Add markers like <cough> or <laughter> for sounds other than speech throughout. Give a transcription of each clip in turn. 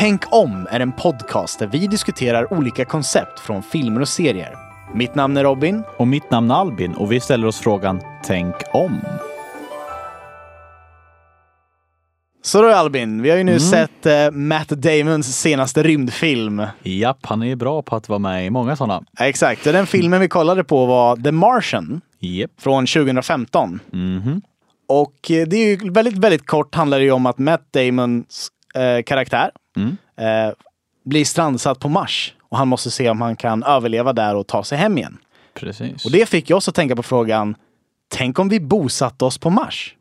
Tänk om är en podcast där vi diskuterar olika koncept från filmer och serier. Mitt namn är Robin. Och mitt namn är Albin och vi ställer oss frågan Tänk om. Så då Albin, vi har ju nu sett eh, Matt Damons senaste rymdfilm. Japp, han är bra på att vara med i många sådana. Exakt, och den filmen vi kollade på var The Martian Japp. från 2015. Mhm. Och eh, det är ju väldigt, väldigt kort handlar det ju om att Matt Damons eh, karaktär Mm. eh, blir strandsatt på Mars. Och han måste se om han kan överleva där och ta sig hem igen. Precis. Och det fick jag också tänka på frågan, tänk om vi bosatte oss på Mars?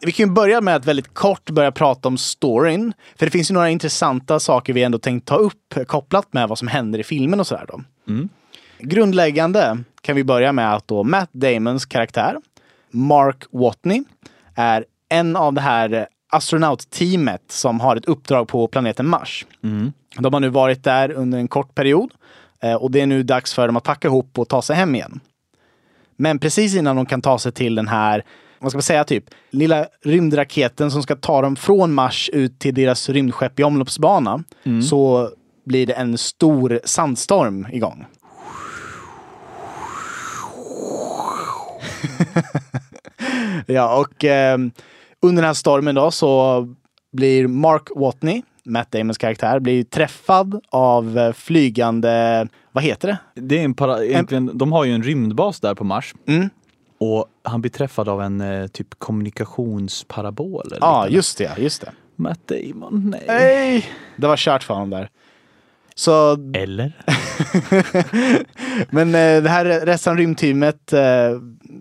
Vi kan ju börja med att väldigt kort börja prata om storyn. För det finns ju några intressanta saker vi ändå tänkt ta upp kopplat med vad som händer i filmen och sådär då. Grundläggande kan vi börja med att då Matt Damons karaktär, Mark Watney, är en av det här astronautteamet som har ett uppdrag på planeten Mars. De har nu varit där under en kort period eh, och det är nu dags för dem att packa ihop och ta sig hem igen. Men precis innan de kan ta sig till den här, vad ska man säga, typ lilla rymdraketen som ska ta dem från Mars ut till deras rymdskepp i omloppsbana så blir det en stor sandstorm igång. <laughs> ja, och eh, under den här stormen då så blir Mark Watney, Matt Damons karaktär, blir träffad av eh, flygande, vad heter det? Det är en para, egentligen, de har ju en rymdbas där på Mars. Mm. Och han blir träffad av en eh, typ kommunikationsparabol. Ja, liknande. just det, just det. Matt Damon, nej. Nej! Det var kört för honom där. Så, Eller? <laughs> men eh, det här resten av rymdteamet eh,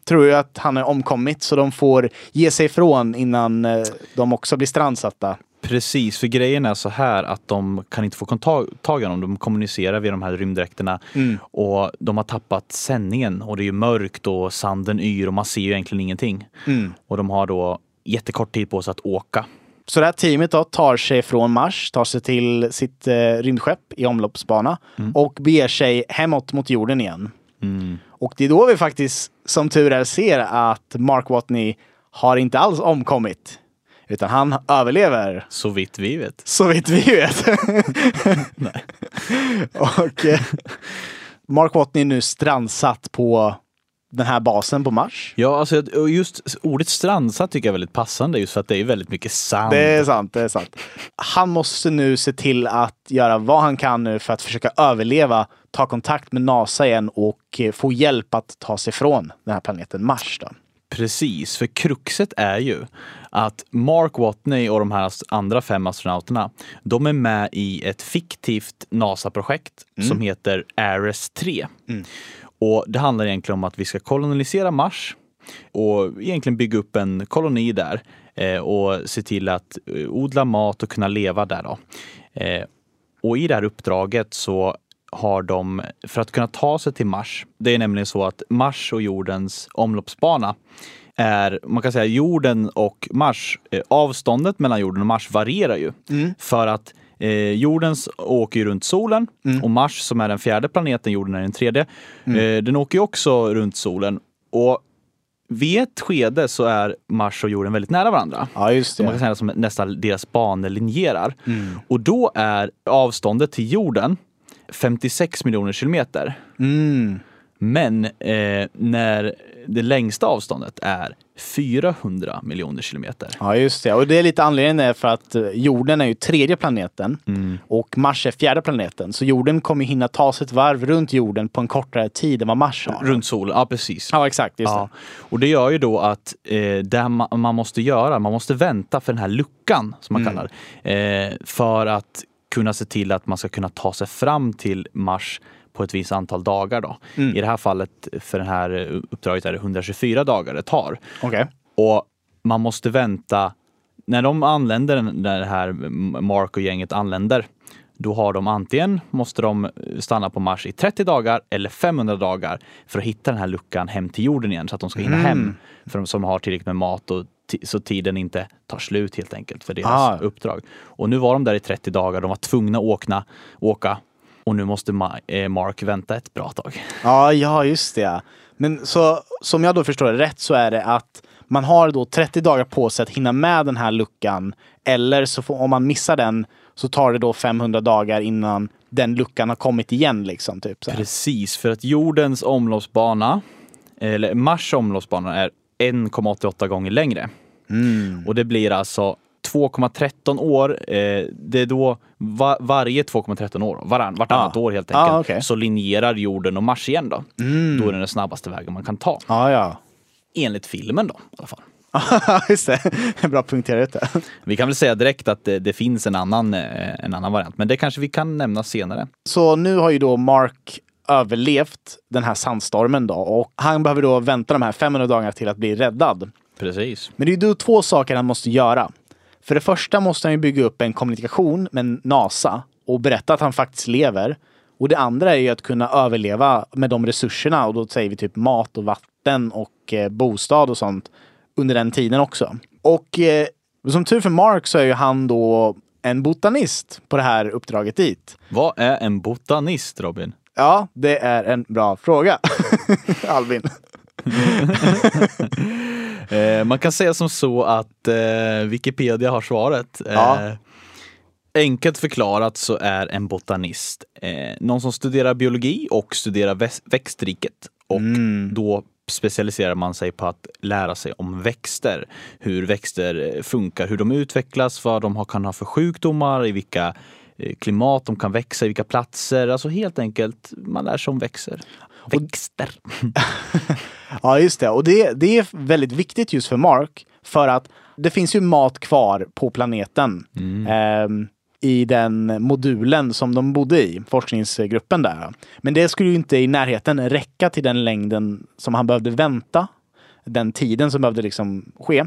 tror ju att han är omkommit så de får ge sig ifrån innan eh, de också blir strandsatta. Precis, för grejen är så här att de kan inte få tag i honom. De kommunicerar via de här rymddräkterna och de har tappat sändningen och det är mörkt och sanden yr och man ser ju egentligen ingenting. Och de har då jättekort tid på sig att åka. Så det här teamet då tar sig från Mars, tar sig till sitt eh, rymdskepp i omloppsbana och beger sig hemåt mot jorden igen. Och det är då vi faktiskt, som tur är, ser att Mark Watney har inte alls omkommit. Utan han överlever, Så vitt vi vet. så vitt vi vet. <laughs> <laughs> och eh, Mark Watney är nu strandsatt på den här basen på Mars. Ja, alltså och just ordet strandsatt tycker jag är väldigt passande just för att det är väldigt mycket sand. Det är sant, det är sant. Han måste nu se till att göra vad han kan nu för att försöka överleva, ta kontakt med NASA igen och eh, få hjälp att ta sig från den här planeten Mars. Då. Precis, för kruxet är ju att Mark Watney och de här andra fem astronauterna, de är med i ett fiktivt NASA-projekt som heter Ares 3. Och det handlar egentligen om att vi ska kolonisera Mars och egentligen bygga upp en koloni där eh, och se till att eh, odla mat och kunna leva där. Då. Eh, och i det här uppdraget så har de, för att kunna ta sig till Mars, det är nämligen så att Mars och jordens omloppsbana är, man kan säga jorden och Mars, avståndet mellan jorden och Mars varierar ju. För att eh, jordens åker ju runt solen och Mars som är den fjärde planeten, jorden är den tredje, eh, den åker ju också runt solen. Och vid ett skede så är Mars och jorden väldigt nära varandra. Ja, just Så man kan säga som nästan deras banor linjerar. Och då är avståndet till jorden 56 miljoner kilometer. Mm. Men eh, när det längsta avståndet är 400 miljoner kilometer. Ja, just det. Och det är lite anledningen för att eh, jorden är ju tredje planeten och Mars är fjärde planeten. Så jorden kommer hinna ta sig ett varv runt jorden på en kortare tid än vad Mars har. Runt solen, ja precis. Ja, exakt. Just Ja. Och det gör ju då att eh, det ma- man måste göra, man måste vänta för den här luckan som man kallar det. Eh, för att kunna se till att man ska kunna ta sig fram till Mars på ett visst antal dagar. Då. I det här fallet för det här uppdraget är det 124 dagar det tar. Okej. Och man måste vänta, när de anländer, när det här Mark och gänget anländer, då har de antingen måste de stanna på Mars i 30 dagar eller 500 dagar för att hitta den här luckan hem till jorden igen så att de ska hinna hem. För de som har tillräckligt med mat och så tiden inte tar slut helt enkelt för deras Ah. uppdrag. Och nu var de där i 30 dagar, de var tvungna att åkna, åka och nu måste eh, Mark vänta ett bra tag. Ja, ja, just det. Men så som jag då förstår det rätt så är det att Man har då 30 dagar på sig att hinna med den här luckan. Eller så får, om man missar den så tar det då 500 dagar innan den luckan har kommit igen. Liksom, typ. Precis, för att jordens omloppsbana, eller Mars omloppsbana är 1,88 gånger längre. Mm. Och det blir alltså 2,13 år. Eh, det är då va, varje 2,13 år, varann, vartannat Ah. år helt Ah, enkelt, okej. så linjerar jorden och Mars igen då. Då är det den snabbaste vägen man kan ta. Ja, ja. Enligt filmen då i alla fall. <laughs> Just det. <laughs> Bra punkterat det. Vi kan väl säga direkt att det, det finns en annan, eh, en annan variant, men det kanske vi kan nämna senare. Så nu har ju då Mark överlevt den här sandstormen då och han behöver då vänta de här 500 dagarna till att bli räddad. Precis. Men det är ju då två saker han måste göra. För det första måste han ju bygga upp en kommunikation med NASA och berätta att han faktiskt lever. Och det andra är ju att kunna överleva med de resurserna och då säger vi typ mat och vatten och eh, bostad och sånt under den tiden också. Och eh, som tur för Mark så är ju han då en botanist på det här uppdraget dit. Vad är en botanist Robin? Ja, det är en bra fråga. <laughs> Albin. <laughs> Eh, man kan säga som så att eh, Wikipedia har svaret. Eh, Ja. Enkelt förklarat så är en botanist eh, någon som studerar biologi och studerar växtriket. Och då specialiserar man sig på att lära sig om växter. Hur växter eh, funkar, hur de utvecklas, vad de kan ha för sjukdomar, i vilka eh, klimat de kan växa, i vilka platser. Alltså helt enkelt, man lär sig om växter. Växter. <laughs> Ja, just det. Och det, det är väldigt viktigt just för Mark. För att det finns ju mat kvar på planeten. ehm, I den modulen som de bodde i, forskningsgruppen där. Men det skulle ju inte i närheten räcka till den längden som han behövde vänta. Den tiden som behövde liksom ske.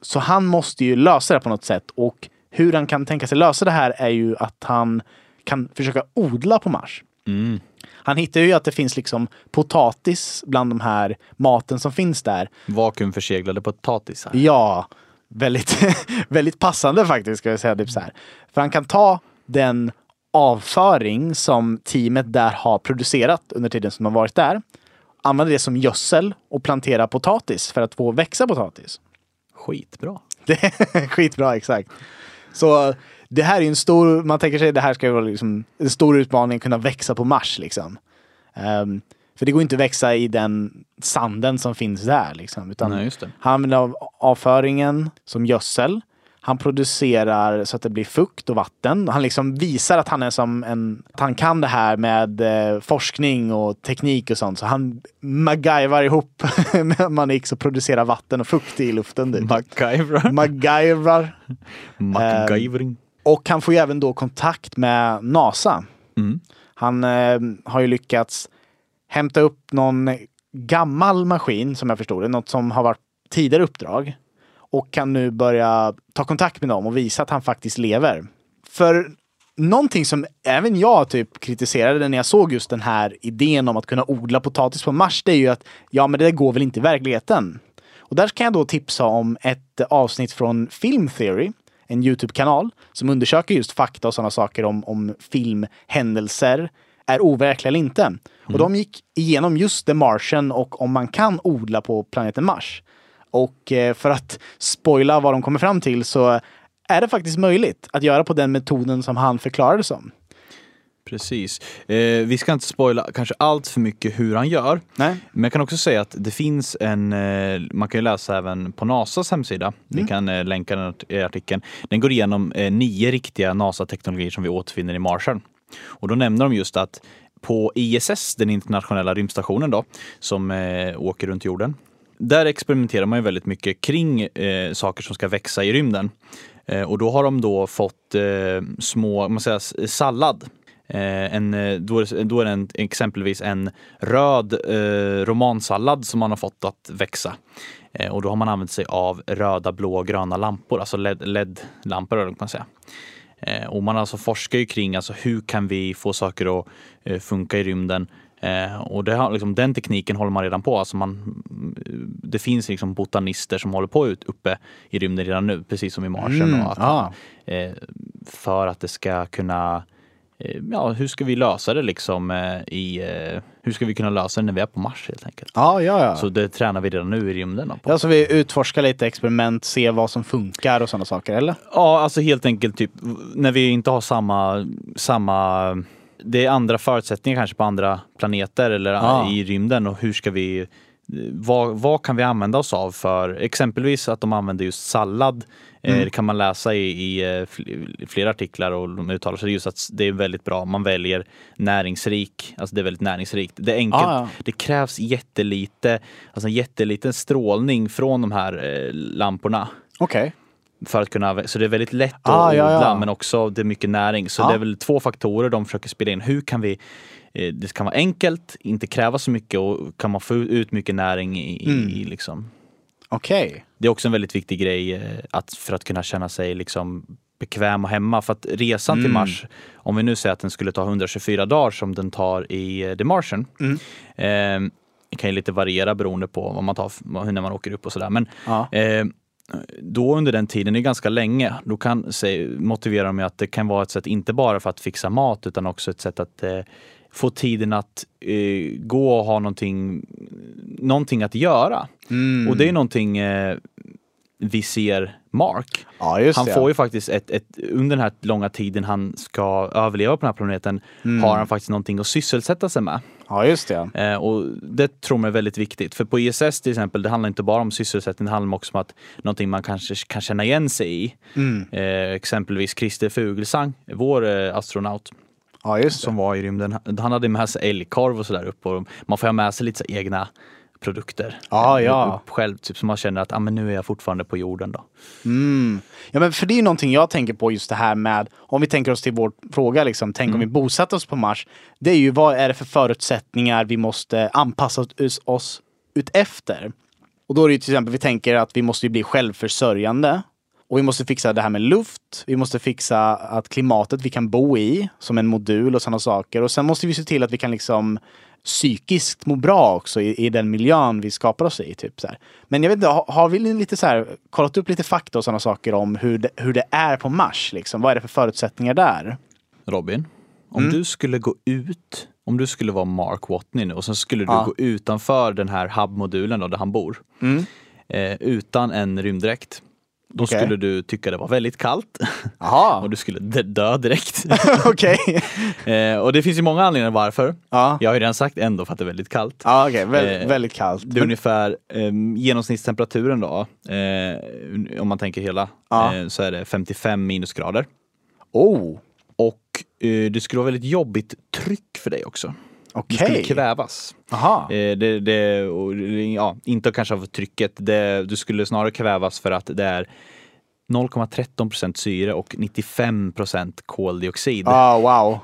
Så han måste ju lösa det på något sätt. Och hur han kan tänka sig lösa det här är ju att han kan försöka odla på Mars. Mm. Han hittar ju att det finns liksom potatis bland de här maten som finns där. Vakuumförseglade potatisar. Ja, väldigt, <laughs> väldigt passande faktiskt ska jag säga. Typ så här. För han kan ta den avföring som teamet där har producerat under tiden som de har varit där. Använda det som gödsel och plantera potatis för att få växa potatis. Skitbra. Det <laughs> är skitbra, exakt. Så det här är en stor, man tänker sig det här ska vara liksom en stor utmaning att kunna växa på Mars liksom. Ehm, för det går inte att växa i den sanden som finns där liksom. Utan Nej, han använder av avföringen som gödsel. Han producerar så att det blir fukt och vatten. Han liksom visar att han är som en, att han kan det här med eh, forskning och teknik och sånt. Så han MacGyvar ihop <laughs> med Manix och producerar vatten och fukt i luften. Typ. MacGyver. MacGyvar. <laughs> MacGyvering. Och han får ju även då kontakt med NASA. Mm. Han eh, har ju lyckats hämta upp någon gammal maskin som jag förstod det, något som har varit tidigare uppdrag. Och kan nu börja ta kontakt med dem och visa att han faktiskt lever. För någonting som även jag typ kritiserade när jag såg just den här idén om att kunna odla potatis på Mars, det är ju att ja, men det går väl inte i verkligheten. Och där kan jag då tipsa om ett avsnitt från Film Theory, en Youtube-kanal som undersöker just fakta och sådana saker om, om filmhändelser är overkliga eller inte. Och de gick igenom just The Martian och om man kan odla på planeten Mars. Och eh, för att spoila vad de kommer fram till så är det faktiskt möjligt att göra på den metoden som han förklarade som. Precis. Eh, vi ska inte spoila kanske allt för mycket hur han gör. Nej. Men jag kan också säga att det finns en, eh, man kan ju läsa även på NASAs hemsida. Vi kan eh, länka den i artikeln. Den går igenom eh, nio riktiga NASA-teknologier som vi återfinner i Marsen. Och då nämner de just att på ISS, den internationella rymdstationen då, som eh, åker runt jorden. Där experimenterar man ju väldigt mycket kring eh, saker som ska växa i rymden. Och då har de då fått små, man säger, sallad. Eh, en, eh, då, är, då är det en, exempelvis en röd eh, romansallad som man har fått att växa. Eh, och då har man använt sig av röda, blå och gröna lampor, alltså LED- LED-lampor kan man säga. Eh, och man alltså forskar ju kring alltså, hur kan vi få saker att eh, funka i rymden. Och det har, liksom, den tekniken håller man redan på. Alltså man, det finns liksom botanister som håller på ut, uppe i rymden redan nu, precis som i Marsen. Mm, att, ah. för att det ska kunna ja, hur ska vi lösa det liksom eh, i, eh, hur ska vi kunna lösa det när vi är på Mars helt enkelt. Ja, ja, ja. Så det tränar vi redan nu i rymden. På. Ja, så vi utforskar lite experiment, se vad som funkar och sådana saker, eller? Ja, alltså helt enkelt typ när vi inte har samma, samma det är andra förutsättningar kanske på andra planeter eller Ja. i rymden och hur ska vi vad, vad kan vi använda oss av för exempelvis att de använder just sallad. Eh, Mm. Det kan man läsa i, i eh, fl- flera artiklar och de uttalar sig just att det är väldigt bra. Man väljer näringsrik, alltså det är väldigt näringsrikt. Det är enkelt. Ah, ja. Det krävs jättelite, alltså jätteliten strålning från de här eh, lamporna Okej. för att kunna, så det är väldigt lätt att Ah, ja, odla ja. men också det är mycket näring. Så Ja. det är väl två faktorer de försöker spela in. Hur kan vi, eh, det kan vara enkelt, inte kräva så mycket och kan man få ut mycket näring i, Mm. i liksom. Okej. Det är också en väldigt viktig grej eh, att, för att kunna känna sig liksom bekväm och hemma. För att resan till Mm. Mars, om vi nu säger att den skulle ta 124 dagar som den tar i eh, The Martian. Mm. Eh, det kan ju lite variera beroende på vad man tar, när man åker upp och sådär. Men Ja. Eh, då under den tiden, det är ganska länge, då kan säg, motivera de att det kan vara ett sätt inte bara för att fixa mat utan också ett sätt att eh, få tiden att eh, gå och ha någonting, någonting att göra. Mm. Och det är någonting eh, vi ser Mark. Ja, Han det. får ju faktiskt ett, ett, under den här långa tiden han ska överleva på den här planeten Mm. har han faktiskt någonting att sysselsätta sig med. Ja, just det. Eh, och det tror man är väldigt viktigt. För på ISS till exempel, det handlar inte bara om sysselsättning, det handlar också om att någonting man kanske kan känna igen sig i. Mm. Eh, exempelvis Christer Fuglesang, vår eh, astronaut Ja, som var i rymden. Han hade med sig älgkorv och sådär upp och man får ha med sig lite så egna produkter. Ja, eh, ja. Upp själv, typ, så man känner att ah, men nu är jag fortfarande på jorden då. Mm. Ja, men för det är ju någonting jag tänker på just det här med, om vi tänker oss till vår fråga, liksom, tänk Mm. om vi bosatte oss på Mars. Det är ju vad är det för förutsättningar vi måste anpassa oss, oss ut efter? Och då är det ju till exempel, vi tänker att vi måste ju bli självförsörjande. Och vi måste fixa det här med luft. Vi måste fixa att klimatet vi kan bo i som en modul och sådana saker. Och sen måste vi se till att vi kan liksom psykiskt må bra också i, i den miljön vi skapar oss i. Typ så här. Men jag vet inte, har, har vi lite så här, kollat upp lite fakta och sådana saker om hur det, hur det är på Mars? Liksom? Vad är det för förutsättningar där? Robin, om Mm. du skulle gå ut, om du skulle vara Mark Watney nu och sen skulle du Ja. gå utanför den här hub-modulen då, där han bor, Mm. eh, utan en rymddräkt. Då Okej. skulle du tycka det var väldigt kallt Jaha, <laughs> och du skulle dö- direkt. <laughs> okej. <laughs> eh, och det finns ju många anledningar varför. Ja, Jag har ju redan sagt ändå för att det är väldigt kallt. ja okej. Vä- Eh, väldigt kallt. Det är ungefär eh, genomsnittstemperaturen då, eh, om man tänker hela, Ja. eh, så är det 55 minusgrader. Oh, Och eh, det skulle vara väldigt jobbigt tryck för dig också. Du skulle okej. kvävas. Jaha. Eh, det, det, och, ja, inte kanske av trycket, det, du skulle snarare kvävas för att det är 0,13% syre och 95% koldioxid. Ah, wow.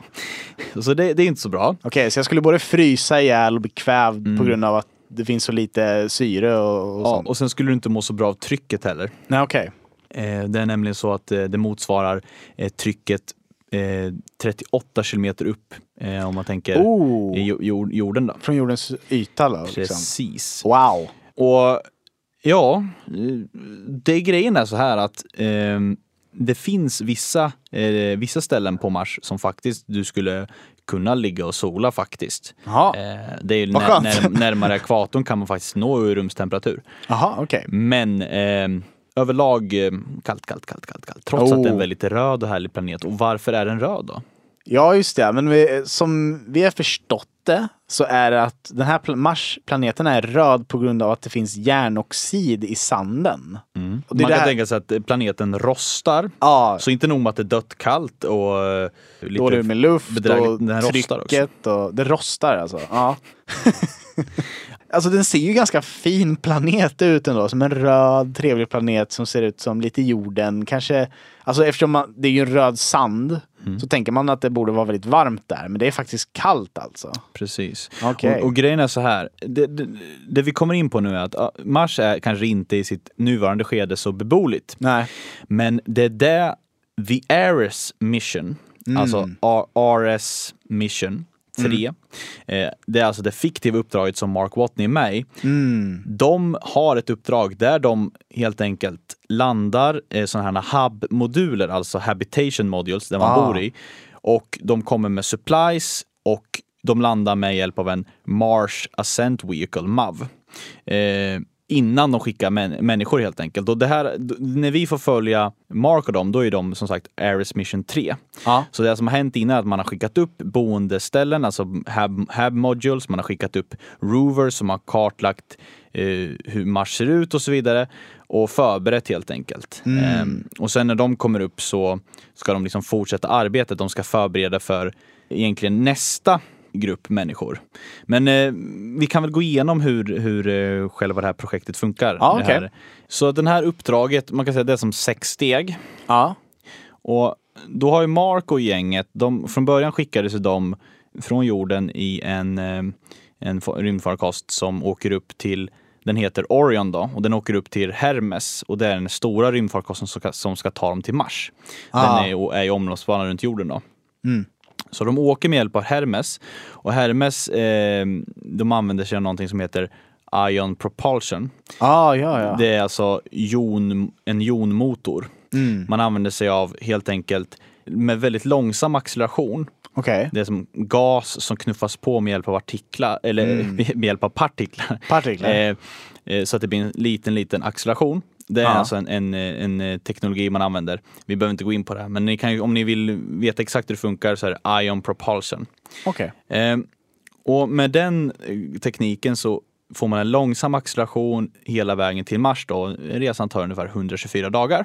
<laughs> Så det, det är inte så bra. Okej, så jag skulle både frysa ihjäl och bli kvävd Mm. på grund av att det finns så lite syre och, och Ja, sånt? och sen skulle du inte må så bra av trycket heller. Nej, okej. Eh, det är nämligen så att eh, det motsvarar trycket eh, 38 kilometer upp eh, om man tänker Oh. jord, jorden. Då. Från jordens yta då? Liksom. Precis. Wow. Och ja, eh, det grejen är så här att eh, det finns vissa, eh, vissa ställen på Mars som faktiskt du skulle kunna ligga och sola faktiskt. Jaha, Eh, det är när, när, närmare ekvatorn kan man faktiskt nå rumstemperatur. Jaha, okej. Men eh, överlag eh, kallt, kallt, kallt, kallt, kallt. Trots att det är en Oh. väldigt röd och härlig planet. Och varför är den röd då? Ja, just det. Men vi, som vi har förstått det så är det att den här pl- Mars-planeten är röd på grund av att det finns järnoxid i sanden. Är Man kan här- tänka sig att planeten rostar. Ja, Så inte nog med att det är dött kallt och eh, lite då är det med luft och Den rostar också. trycket och det rostar alltså. Ja. <laughs> alltså den ser ju ganska fin planet ut ändå. Som en röd trevlig planet som ser ut som lite jorden. Kanske, alltså eftersom man, det är ju en röd sand Mm. så tänker man att det borde vara väldigt varmt där. Men det är faktiskt kallt alltså. Precis. Okej. Och, och grejen är så här, det, det, det vi kommer in på nu är att Mars är kanske inte i sitt nuvarande skede så beboeligt. Nej. Men det är det The Ares Mission, Mm. alltså RS Mission 3. Eh, det är alltså det fiktiva uppdraget som Mark Watney är med i. Mm. De har ett uppdrag där de helt enkelt landar eh, sådana här hub-moduler, alltså habitation modules, där man Ah. bor i. Och de kommer med supplies och de landar med hjälp av en Mars Ascent Vehicle, MAV. Eh, innan de skickar män människor helt enkelt. Och det här, när vi får följa Mark och dem, då är de som sagt Ares Mission 3. Ja. Så det som har hänt innan är att man har skickat upp boendeställen, alltså hab, hab modules, man har skickat upp rovers som har kartlagt eh, hur Mars ser ut och så vidare och förberett helt enkelt. Ehm, och sen när de kommer upp så ska de liksom fortsätta arbetet, de ska förbereda för egentligen nästa grupp människor. Men eh, vi kan väl gå igenom hur, hur eh, själva det här projektet funkar. Ja, Det okej. här. Så den här uppdraget, man kan säga det är som sex steg. Ja. Och då har ju Mark och gänget, de, från början skickades de från jorden i en, eh, en fa- rymdfarkost som åker upp till den heter Orion då och den åker upp till Hermes och det är den stora rymdfarkosten som ska, som ska ta dem till Mars. Ah. Den är, är i omloppsbana runt jorden då. Så de åker med hjälp av Hermes och Hermes eh, de använder sig av någonting som heter Ion Propulsion. Ah, ja, ja. Det är alltså jon, en jonmotor. Mm. Man använder sig av helt enkelt med väldigt långsam acceleration. Okej. Det är som gas som knuffas på med hjälp av artiklar, eller <laughs> med hjälp av partiklar. Partiklar. Eh, eh, så att det blir en liten, liten acceleration. Det är Ja. alltså en, en, en eh, teknologi man använder. Vi behöver inte gå in på det här, men ni kan, om ni vill veta exakt hur det funkar så är det Ion Propulsion. Okej. Eh, och med den eh, tekniken så får man en långsam acceleration hela vägen till Mars då. Resan tar ungefär 124 dagar.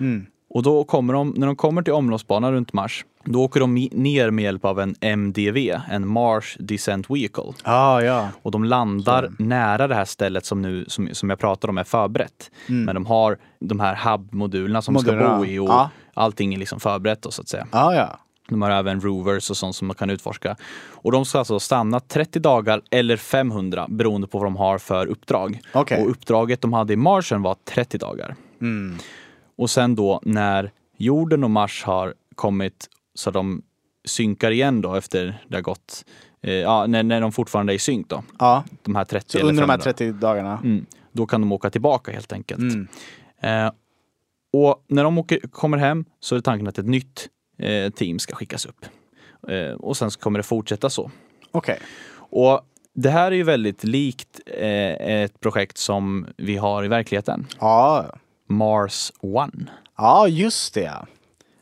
Mm. Och då kommer de, när de kommer till omloppsbanan runt Mars, då åker de ner med hjälp av en MDV, en Mars Descent Vehicle. Ah, ja. Och de landar nära det här stället som, nu, som, som jag pratade om är förberett. Men de har de här hub-modulerna som de ska Modulerna, bo i och ja. allting är liksom förberett då, så att säga. Ah, ja. De har även rovers och sånt som man kan utforska. Och de ska alltså stanna 30 dagar eller 500 beroende på vad de har för uppdrag. Okej. Och uppdraget de hade i Marsen var 30 dagar. Mm. Och sen då när jorden och Mars har kommit så de synkar igen då efter det har gått, eh, ja när, när de fortfarande är i synk då, Ja. de här 30 Så eller under de här 500. 30 dagarna. Mm, då kan de åka tillbaka helt enkelt. Mm. Eh, och när de åker, kommer hem så är tanken att ett nytt eh, team ska skickas upp. Eh, och sen så kommer det fortsätta så. Okej. Och det här är ju väldigt likt eh, ett projekt som vi har i verkligheten. Ja. Mars One. Ja, just det.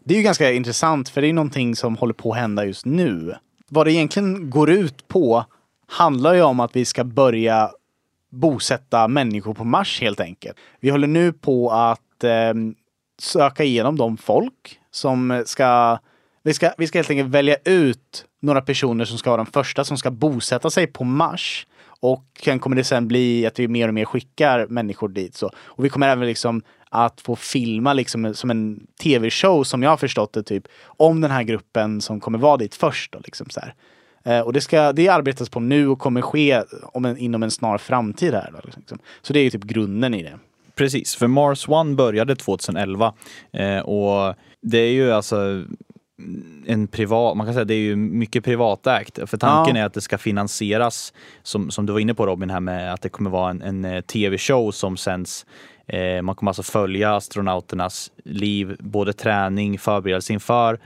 Det är ju ganska intressant för det är någonting som håller på att hända just nu. Vad det egentligen går ut på handlar ju om att vi ska börja bosätta människor på Mars helt enkelt. Vi håller nu på att eh, söka igenom de folk som ska vi, ska... vi ska helt enkelt välja ut några personer som ska vara de första som ska bosätta sig på Mars. Och sen kommer det sen bli att vi mer och mer skickar människor dit. Så. Och vi kommer även liksom att få filma liksom som en tv-show som jag har förstått det typ om den här gruppen som kommer vara dit först. Då, liksom så här. Eh, och det, ska, det arbetas på nu och kommer ske om en, inom en snar framtid. Här, då, liksom. Så det är ju typ grunden i det. Precis, för Mars One började 2011 eh, och det är ju alltså en privat, man kan säga det är ju mycket privatägt. För tanken Ja. är att det ska finansieras, som, som du var inne på Robin, här med att det kommer vara en, en eh, tv-show som sänds. Eh, man kommer alltså följa astronauternas liv, både träning, förberedelse inför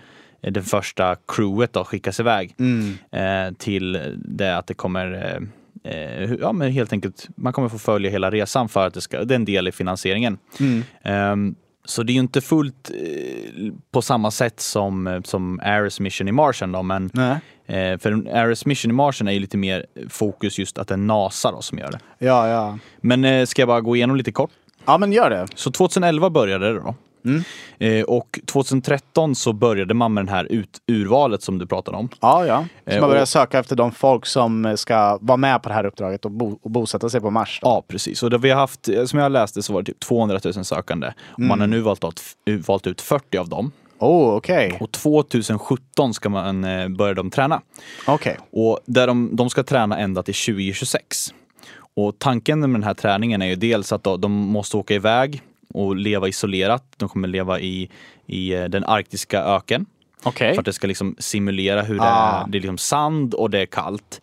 eh, det första crewet då skickas iväg eh, till det att det kommer eh, ja, men helt enkelt, man kommer få följa hela resan för att det ska, det är en del i finansieringen. Ehm, så det är ju inte fullt eh, på samma sätt som, eh, som Ares mission i Marsen då, men Nej. eh, för Ares mission i Marsen är ju lite mer fokus just att det är NASA då som gör det. Ja, ja. Men ska jag bara gå igenom lite kort? Ja, men gör det. Så 2011 började det då. Eh, och 2013 så började man med den här ut, urvalet som du pratade om. Ja, ja. Så Eh, man börjar och- söka efter de folk som ska vara med på det här uppdraget och, bo, och bosätta sig på Mars. Då. Ja, precis. Och det vi har haft, eh, som jag läste så var det typ 200 000 sökande. Och man har nu valt, ut, valt ut 40 av dem. Oh, okej. Och 2017 ska man eh, börja de träna. Okej. Och där de, de ska träna ända till 2026. Och tanken med den här träningen är ju dels att då, de måste åka iväg och leva isolerat. De kommer leva i, i eh, den arktiska öken. Okej. För att det ska liksom simulera hur det Ah. är. Det är liksom sand och det är kallt.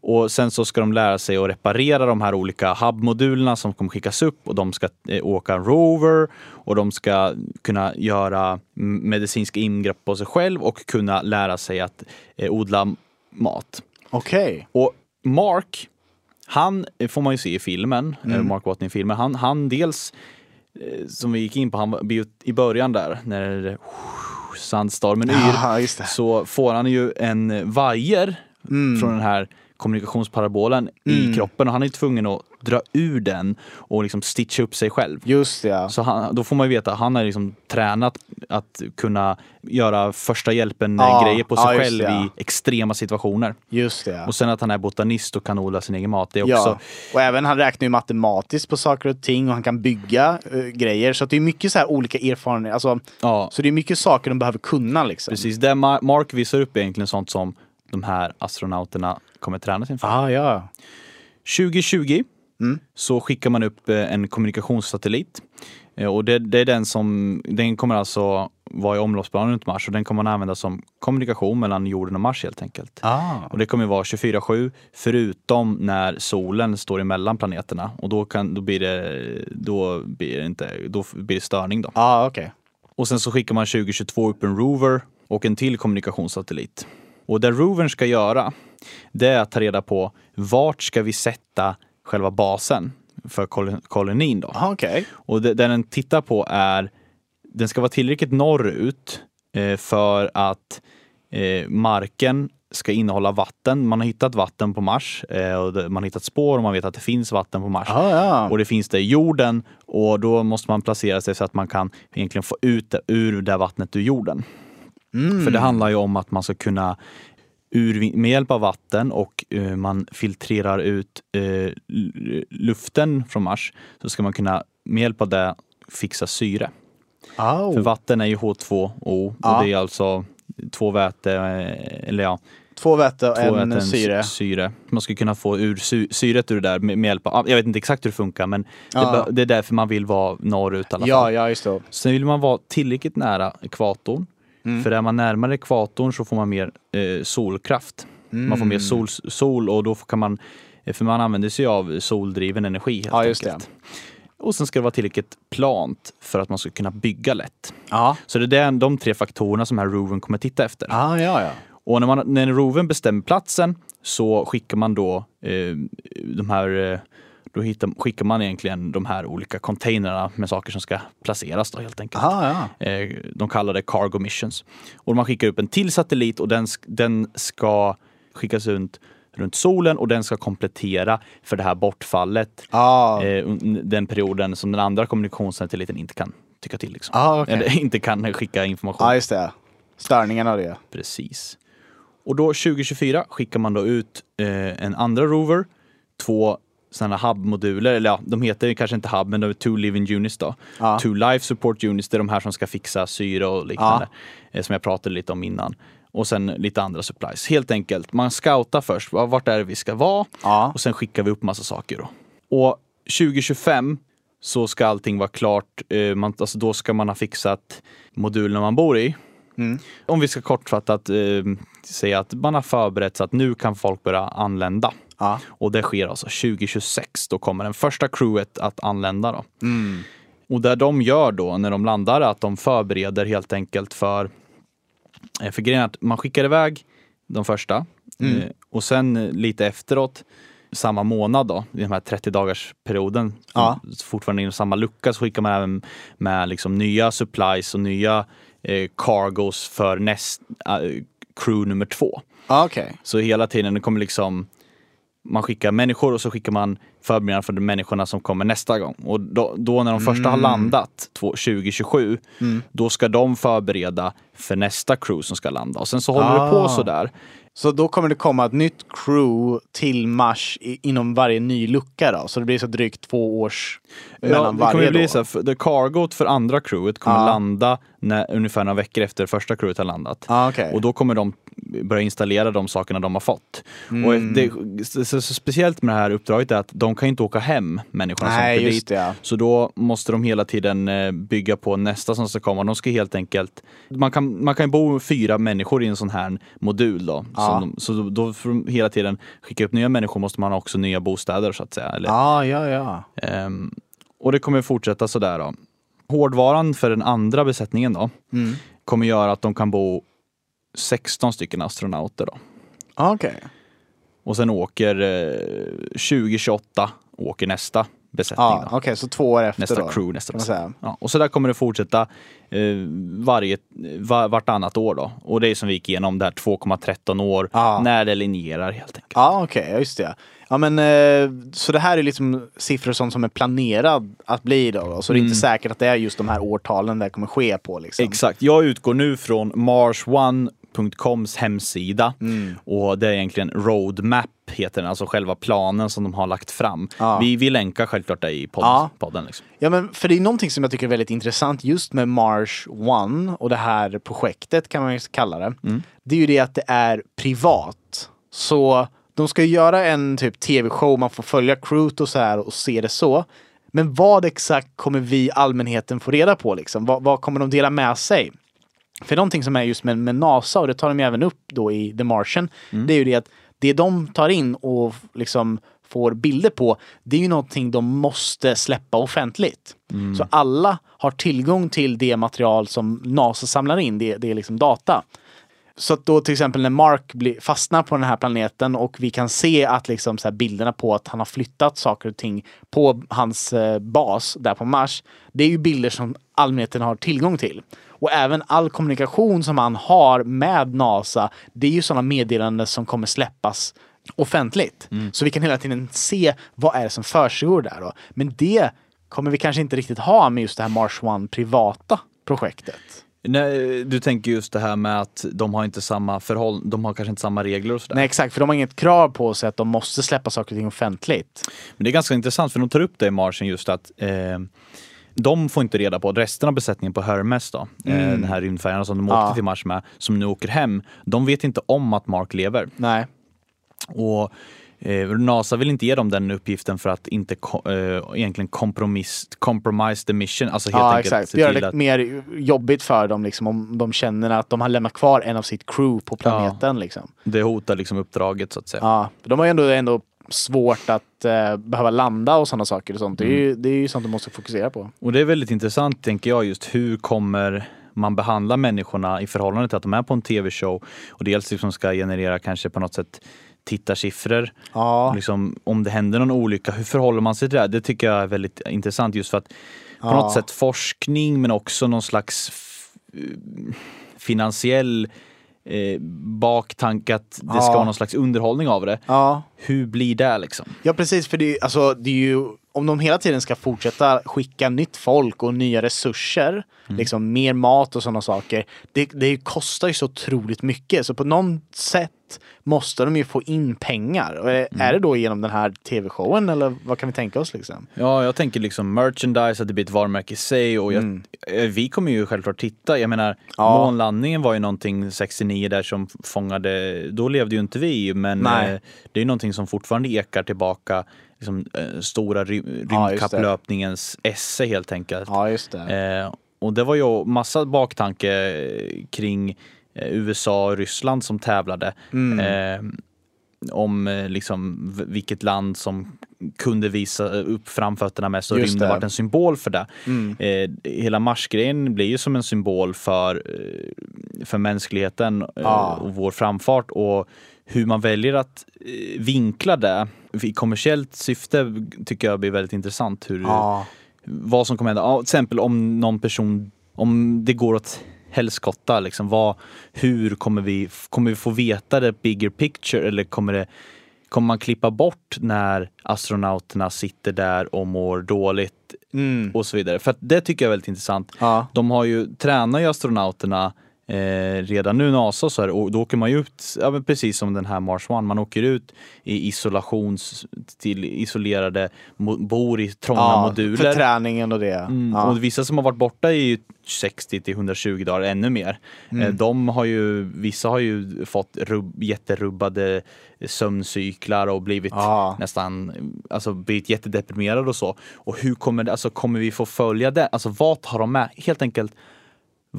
Och sen så ska de lära sig att reparera de här olika hub-modulerna som kommer skickas upp och de ska eh, åka rover och de ska kunna göra medicinska ingrepp på sig själv och kunna lära sig att eh, odla mat. Okej. Och Mark, han eh, får man ju se i filmen, eh, Mark Watney-filmen, han, han dels, som vi gick in på, han i början där, när sandstormen yr, Ja, så får han ju en vajer från den här kommunikationsparabolen i kroppen och han är tvungen att dra ur den och liksom stitcha upp sig själv. Just det, ja. Så han, då får man ju veta att han har liksom tränat att kunna göra första hjälpen Ja, grejer på sig just själv det, ja. i extrema situationer. Just det, ja. Och sen att han är botanist och kan odla sin egen mat. Det är också, Ja, och även han räknar ju matematiskt på saker och ting och han kan bygga eh, grejer. Så det är mycket så här olika erfarenheter. Alltså, Så det är mycket saker de behöver kunna liksom. precis. Det Ma- Mark visar upp är egentligen sånt som de här astronauterna kommer tränas inför. Ah, ja. 2020 Mm. så skickar man upp eh, en kommunikationssatellit. Eh, Och det, det är den som, den kommer alltså vara i omloppsbanan runt Mars och den kommer man använda som kommunikation mellan jorden och Mars helt enkelt. Ah. Och det kommer vara 24-7 förutom när solen står emellan planeterna och då, kan, då, blir, det, då, blir, det inte, då blir det störning. Då. ah, okej. Och sen så skickar man 2022 upp en rover och en till kommunikationssatellit. Och det rovern ska göra, det är att ta reda på vart ska vi sätta själva basen för kol- kolonin då. Ah, okej. Och det, det den tittar på är, den ska vara tillräckligt norrut eh, för att eh, marken ska innehålla vatten. Man har hittat vatten på Mars eh, och man har hittat spår och man vet att det finns vatten på Mars. Ah, ja. Och det finns det i jorden och då måste man placera sig så att man kan egentligen få ut det ur det vattnet ur jorden. Mm. För det handlar ju om att man ska kunna ur, med hjälp av vatten och eh, man filtrerar ut l- luften från Mars så ska man kunna med hjälp av det fixa syre. Au. För vatten är ju H2O och Ja. det är alltså två väte, eh, eller ja, Två väte och en väten syre. syre. Man ska kunna få ur sy syret ur det där med, med hjälp av, jag vet inte exakt hur det funkar men Ja. det, det är därför man vill vara norrut i alla fall. Ja, ja, just det. Sen vill man vara tillräckligt nära ekvatorn. Mm. För är man närmare ekvatorn så får man mer eh, solkraft. Man får mer Mm. sol, sol och då kan man, eh, för man använder sig av soldriven energi helt Ja, just enkelt. Och sen ska det vara tillräckligt plant för att man ska kunna bygga lätt. Ja. Så det är de tre faktorerna som här rovern kommer titta efter. Ah, ja, ja. Och när, man, när rovern bestämmer platsen så skickar man då eh, de här eh, då hittar, skickar man egentligen de här olika containrarna med saker som ska placeras då helt enkelt. Ah, ja. Eh, De kallar det cargo missions. Och man skickar upp en till satellit och den, den ska skickas runt, runt solen och den ska komplettera för det här bortfallet. Ah. Eh, den perioden som den andra kommunikationssatelliten inte kan tycka till. Liksom. Ah, okej. Eller <laughs> inte kan skicka information. Ja, just det. Störningen av det. Precis. Och då 2024 skickar man då ut eh, en andra rover, två sådana hub-moduler, eller ja, de heter kanske inte hub, men de är two living units då. Ja. Two life support units, det är de här som ska fixa syre och liknande, eh, som jag pratade lite om innan. Och sen lite andra supplies. Helt enkelt, man scoutar först, va- vart är det vi ska vara? Ja. Och sen skickar vi upp massa saker då. Och 2025 så ska allting vara klart. Eh, man, alltså då ska man ha fixat modulerna man bor i. Om vi ska kortfattat eh, säga att man har förberett så att nu kan folk börja anlända. Ja. Och det sker alltså 2026. Då kommer den första crewet att anlända. Då. Och det de gör då när de landar är att de förbereder helt enkelt för eh, för grejen är att man skickar iväg de första eh, och sen eh, lite efteråt samma månad då, i den här 30 dagars perioden, Ja. fortfarande inom samma lucka, så skickar man även med liksom nya supplies och nya eh, cargos för näst, eh, crew nummer två. Ah, Okej. Så hela tiden, det kommer liksom man skickar människor och så skickar man förberedande för de människorna som kommer nästa gång. Och då, då när de första har landat två- 2027, då ska de förbereda för nästa crew som ska landa. Och sen så håller det på Ah. sådär. Så då kommer det komma ett nytt crew till Mars i, inom varje ny lucka då? Så det blir så drygt två års Ja, mellan det kommer varje bli då? så här, för det cargot för andra crewet kommer Ja. landa när, ungefär några veckor efter första crewet har landat. Ah, okej. Och då kommer de börja installera de sakerna de har fått. Mm. Och det, så, så, så speciellt med det här uppdraget är att de kan inte åka hem, människorna Nej, som åker dit. det, ja. Så då måste de hela tiden eh, bygga på nästa som ska komma. De ska helt enkelt, man kan, man kan bo fyra människor i en sån här modul då. Så, de, så då, då får de hela tiden skicka upp nya människor måste man ha också nya bostäder så att säga. Eller, Ja, ja, ja. Ehm, och det kommer fortsätta sådär då. Hårdvaran för den andra besättningen då Mm. kommer göra att de kan bo 16 stycken astronauter då. Okej. Och sen åker eh, 2028 åker nästa besättning. Ja, då. okej, så två år efter Nästa då. crew, nästa besättning. Ja, och så där kommer det fortsätta eh, varje, var, vartannat år då. Och det är som vi gick igenom där 2,13 år Ja. när det linjerar helt enkelt. Ja, okej, ja, just det. Ja, men eh, så det här är liksom siffror som, som är planerad att bli då, då. Så det är inte säkert att det är just de här årtalen det kommer ske på liksom. Exakt. Jag utgår nu från Mars1.coms hemsida Mm. och det är egentligen Roadmap heter den, alltså själva planen som de har lagt fram. Ja. Vi, vi länkar självklart det i podd, Ja. podden. Liksom. Ja, men för det är någonting som jag tycker är väldigt intressant just med Mars One och det här projektet kan man ju kalla det. Det är ju det att det är privat. Så de ska ju göra en typ tv-show, man får följa crewet och så här och se det så. Men vad exakt kommer vi allmänheten få reda på liksom? Vad, vad kommer de dela med sig? För någonting som är just med, med NASA och det tar de även upp då i The Martian. Det är ju det att det de tar in och liksom får bilder på, det är ju någonting de måste släppa offentligt. Så alla har tillgång till det material som NASA samlar in, det, det är liksom data. Så att då till exempel när Mark blir, fastnar på den här planeten och vi kan se att liksom så bilderna på att han har flyttat saker och ting på hans eh, bas där på Mars. Det är ju bilder som allmänheten har tillgång till. Och även all kommunikation som han har med NASA, det är ju sådana meddelanden som kommer släppas offentligt. Så vi kan hela tiden se vad är det som försiggår där då. Men det kommer vi kanske inte riktigt ha med just det här Mars One privata projektet. Nej, du tänker just det här med att de har inte samma förhåll, de har kanske inte samma regler och sådär. Nej exakt, för de har inget krav på sig att de måste släppa saker och ting offentligt. Men det är ganska intressant för de tar upp det i marschen just att eh, de får inte reda på, resten av besättningen på Hermes då, eh, den här rymdfärjan som de åkte Mm. Ja. till Mars med, som nu åker hem, de vet inte om att Mark lever. Nej. Och eh, NASA vill inte ge dem den uppgiften för att inte eh, egentligen kompromiss, compromise the mission, alltså helt Ja enkelt exakt, göra det att mer jobbigt för dem liksom, om de känner att de har lämnat kvar en av sitt crew på planeten. Liksom. det hotar liksom uppdraget så att säga. Ja, de har ju ändå, ändå svårt att eh, behöva landa och sådana saker och sånt. Det, är ju, det är ju sånt de måste fokusera på. Och det är väldigt intressant tänker jag just hur kommer man behandla människorna i förhållande till att de är på en tv-show och dels liksom ska generera kanske på något sätt tittarsiffror. Ja, Liksom, om det händer någon olycka, hur förhåller man sig till det? Det tycker jag är väldigt intressant just för att på Ja. något sätt forskning men också någon slags f- finansiell eh, baktanke att det ska Ja. vara någon slags underhållning av det. ja. Hur blir det liksom? Ja precis, för det, alltså, det är ju om de hela tiden ska fortsätta skicka nytt folk och nya resurser, liksom mer mat och sådana saker. Det, det kostar ju så otroligt mycket så på något sätt måste de ju få in pengar. Och är, är det då genom den här tv-showen eller vad kan vi tänka oss liksom? Ja, jag tänker liksom merchandise, att det blir ett varumärke i sig och jag, eh, vi kommer ju självklart titta. Jag menar, Ja. månlandningen var ju någonting 69 där som fångade, då levde ju inte vi, men Nej. eh, det är ju någonting som fortfarande ekar tillbaka, liksom, eh, stora ry- Ja, rymdkapplöpningens esse helt enkelt. Ja just det. Eh, och det var ju massa baktanke kring eh, USA och Ryssland som tävlade. Mm. Eh, om eh, liksom vilket land som kunde visa upp framfötterna mest och Just rymden det. varit en symbol för det. Mm. Eh, hela Marsgrejen blir ju som en symbol för, eh, för mänskligheten Ja. och vår framfart och hur man väljer att eh, vinkla det i kommersiellt syfte tycker jag blir väldigt intressant. Hur, Ja. vad som kommer hända. Ja, till exempel om någon person, om det går åt helskotta, liksom, vad, hur kommer vi, kommer vi få veta det bigger picture eller kommer, det, kommer man klippa bort när astronauterna sitter där och mår dåligt Mm. och så vidare. För att det tycker jag är väldigt intressant. Ja. De har ju, tränar ju astronauterna eh, redan nu NASA så här, och då åker man ju ut, ja, precis som den här Mars One, man åker ut i isolations, till isolerade, bor i trånga Ja, moduler. för träningen och det. Mm, Ja. Och vissa som har varit borta i 60 till 120 dagar, ännu mer. Mm. Eh, De har ju, vissa har ju fått rubb, jätterubbade sömncyklar och blivit Ja. nästan, alltså blivit jättedeprimerade och så. Och hur kommer det, alltså kommer vi få följa det? Alltså vad tar de med? Helt enkelt,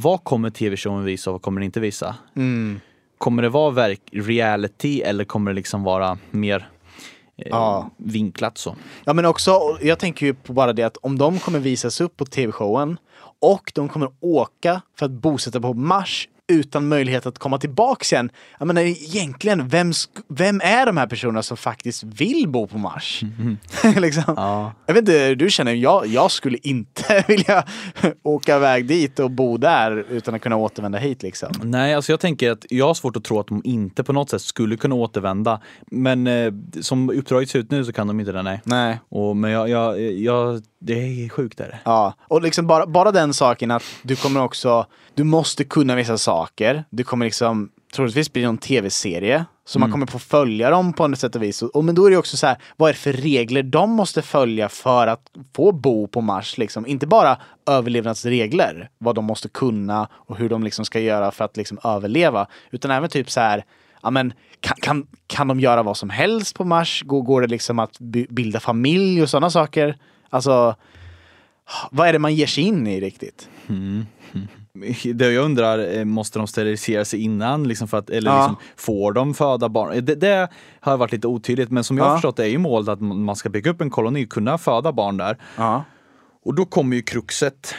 vad kommer tv-showen visa och vad kommer den inte visa? Mm. Kommer det vara verk, reality eller kommer det liksom vara mer eh, Ja. vinklat så? Ja men också, jag tänker ju på bara det att om de kommer visas upp på tv-showen och de kommer åka för att bosätta på Mars utan möjlighet att komma tillbaks igen. Jag menar egentligen, vem, vem är de här personerna som faktiskt vill bo på Mars? <laughs> <laughs> liksom. Ja. Jag vet inte hur du känner, jag, jag skulle inte <laughs> vilja åka iväg dit och bo där utan att kunna återvända hit liksom. Nej, alltså jag tänker att jag har svårt att tro att de inte på något sätt skulle kunna återvända. Men eh, som uppdraget ser ut nu så kan de inte det, nej. Nej. Och, men jag, jag, jag, det är sjukt där. Ja, och liksom bara, bara den saken att du kommer också, du måste kunna vissa saker. Du kommer liksom troligtvis bli någon tv-serie. Så man kommer få följa dem på något sätt och vis. Och, men då är det också så här, vad är det för regler de måste följa för att få bo på Mars liksom? Inte bara överlevnadsregler, vad de måste kunna och hur de liksom ska göra för att liksom överleva. Utan även typ så här, ja men kan, kan, kan de göra vad som helst på Mars? Går, går det liksom att bilda familj och sådana saker? Alltså, vad är det man ger sig in i riktigt? <laughs> Det jag undrar, eh, måste de sterilisera sig innan? Liksom för att, eller Ja. liksom, får de föda barn? Det, det har varit lite otydligt, men som jag har Ja. förstått det är ju målet att man ska bygga upp en koloni och kunna föda barn där. Ja. Och då kommer ju kruxet.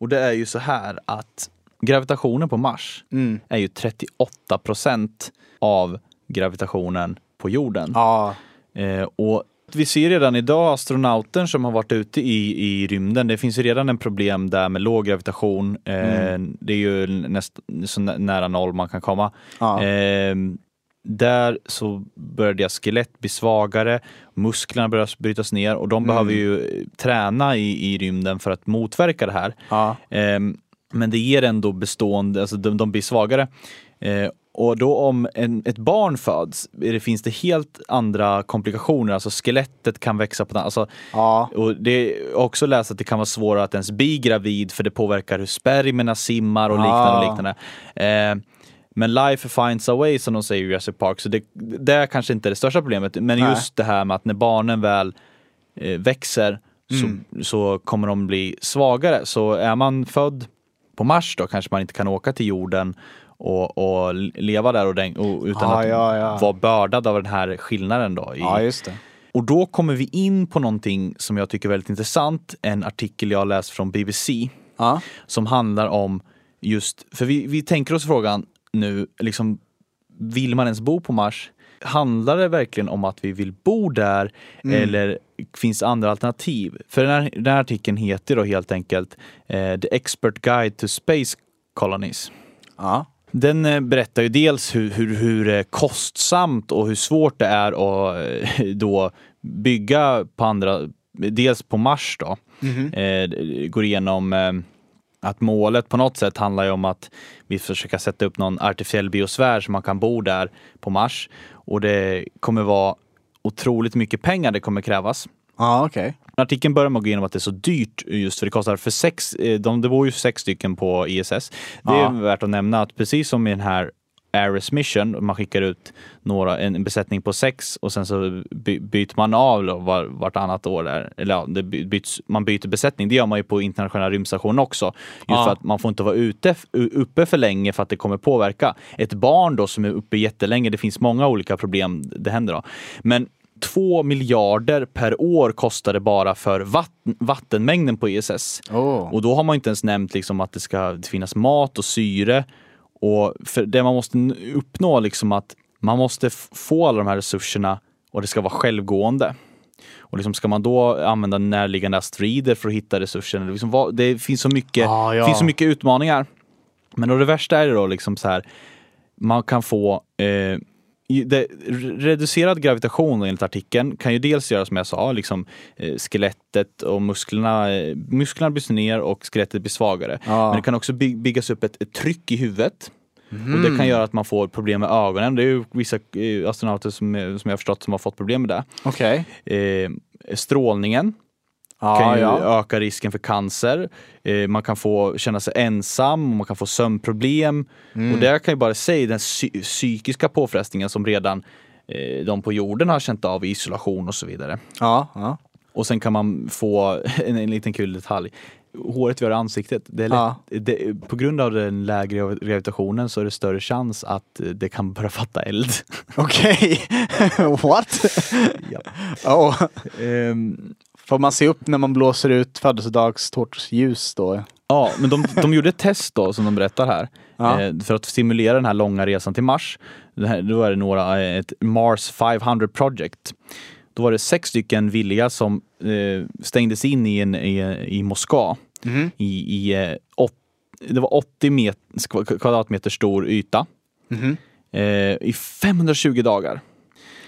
Och det är ju så här att gravitationen på Mars Mm. är ju 38 procent av gravitationen på jorden. Eh, och vi ser redan idag astronauter som har varit ute i, i rymden. Det finns ju redan en problem där med låg gravitation. Eh, Det är ju näst, så nä- nära noll man kan komma. Ja. Eh, där så börjar deras skelett bli svagare, musklerna börjar brytas ner och de behöver ju eh, träna i, i rymden för att motverka det här. Ja. Ehm, men det ger ändå bestående, alltså de, de blir svagare. Eh, och då om en, ett barn föds, det, finns det helt andra komplikationer, alltså skelettet kan växa på alltså, Ja. och det är också läst att det kan vara svårare att ens bli gravid för det påverkar hur spermierna simmar och liknande. Och liknande. Eh, men life finds a way som de säger i Jurassic Park, så det, det är kanske inte det största problemet. Men Nej. just det här med att när barnen väl eh, växer så, Mm. så kommer de bli svagare. Så är man född på Mars då kanske man inte kan åka till jorden och, och leva där och den, och, utan Ah, att ja, ja. vara bördad av den här skillnaden då. I, ja, just det. och då kommer vi in på någonting som jag tycker är väldigt intressant. En artikel jag läst från BBC Ja. som handlar om just, för vi, vi tänker oss frågan nu, liksom, vill man ens bo på Mars? Handlar det verkligen om att vi vill bo där eller finns andra alternativ? För den här, den här artikeln heter då helt enkelt eh, The Expert Guide to Space Colonies. Ja. Den eh, berättar ju dels hur, hur, hur eh, kostsamt och hur svårt det är att eh, då bygga på andra, dels på Mars då. Eh, det går igenom eh, att målet på något sätt handlar ju om att vi försöker sätta upp någon artificiell biosfär så man kan bo där på Mars. Och det kommer vara otroligt mycket pengar det kommer krävas. Ja, okej. Artikeln börjar med att gå igenom att det är så dyrt just för det kostar för sex, eh, de, det bor ju sex stycken på ISS. Det är Ja. värt att nämna att precis som i den här Ares Mission, man skickar ut några, en besättning på sex och sen så by, byter man av var, vartannat år där. Eller ja, det by- byts, man byter besättning. Det gör man ju på internationella rymdstationen också. Just Ja. för att man får inte vara ute, uppe för länge för att det kommer påverka. Ett barn då som är uppe jättelänge, det finns många olika problem det händer då. Men 2 miljarder per år kostar det bara för vatten, vattenmängden på ISS. Oh. Och då har man inte ens nämnt liksom att det ska finnas mat och syre. Och för det man måste uppnå liksom att man måste få alla de här resurserna och det ska vara självgående. Och liksom ska man då använda närliggande asteroider för att hitta resurserna? Det, liksom, vad- det finns så mycket, Ah, ja. finns så mycket utmaningar. Men då det värsta är det då liksom så här, man kan få eh, det, re- reducerad gravitation enligt artikeln kan ju dels göra som jag sa, liksom eh, skelettet och musklerna, eh, musklerna bryts ner och skelettet blir svagare. Ja. Men det kan också by- byggas upp ett, ett tryck i huvudet. Och det kan göra att man får problem med ögonen. Det är ju vissa eh, astronauter som, eh, som jag har förstått som har fått problem med det. Okej. Eh, strålningen Ja, kan ju ja. öka risken för cancer. Eh, man kan få känna sig ensam, man kan få sömnproblem. Mm. Och det kan ju bara säga den psy- psykiska påfrestningen som redan eh, de på jorden har känt av i isolation och så vidare. ja, ja. Och sen kan man få <laughs> en, en liten kul detalj. Håret vi har i ansiktet, det är lätt, Ja. det, på grund av den lägre gravitationen så är det större chans att eh, det kan börja fatta eld. Okej. <laughs> What? <laughs> Ja. Oh. Ehm, Får man se upp när man blåser ut födelsedagstårtsljus då? Ja, men de, de gjorde ett test då som de berättar här. Ja. Eh, för att stimulera den här långa resan till Mars. Det här, då är det några, eh, ett Mars 500 Project. Då var det sex stycken villiga som eh, stängdes in i, en, i, i Moskva. Mhm. I, i, eh, åt, det var 80 met, kvadratmeter stor yta. Eh, I 520 dagar.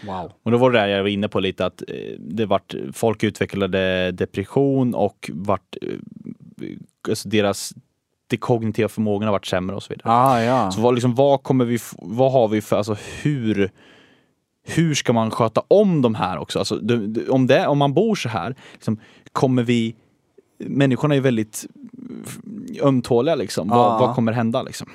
Wow. Och då var det där jag var inne på lite att eh, det vart, folk utvecklade depression och vart, eh, alltså deras de kognitiva förmågorna varit sämre och så vidare. Ah, ja. Så vad, liksom, vad kommer vi, vad har vi för, alltså hur, hur ska man sköta om de här också? Alltså, om, det, om man bor så här, liksom, kommer vi, människorna är väldigt ömtåliga liksom. Vad, vad kommer hända liksom?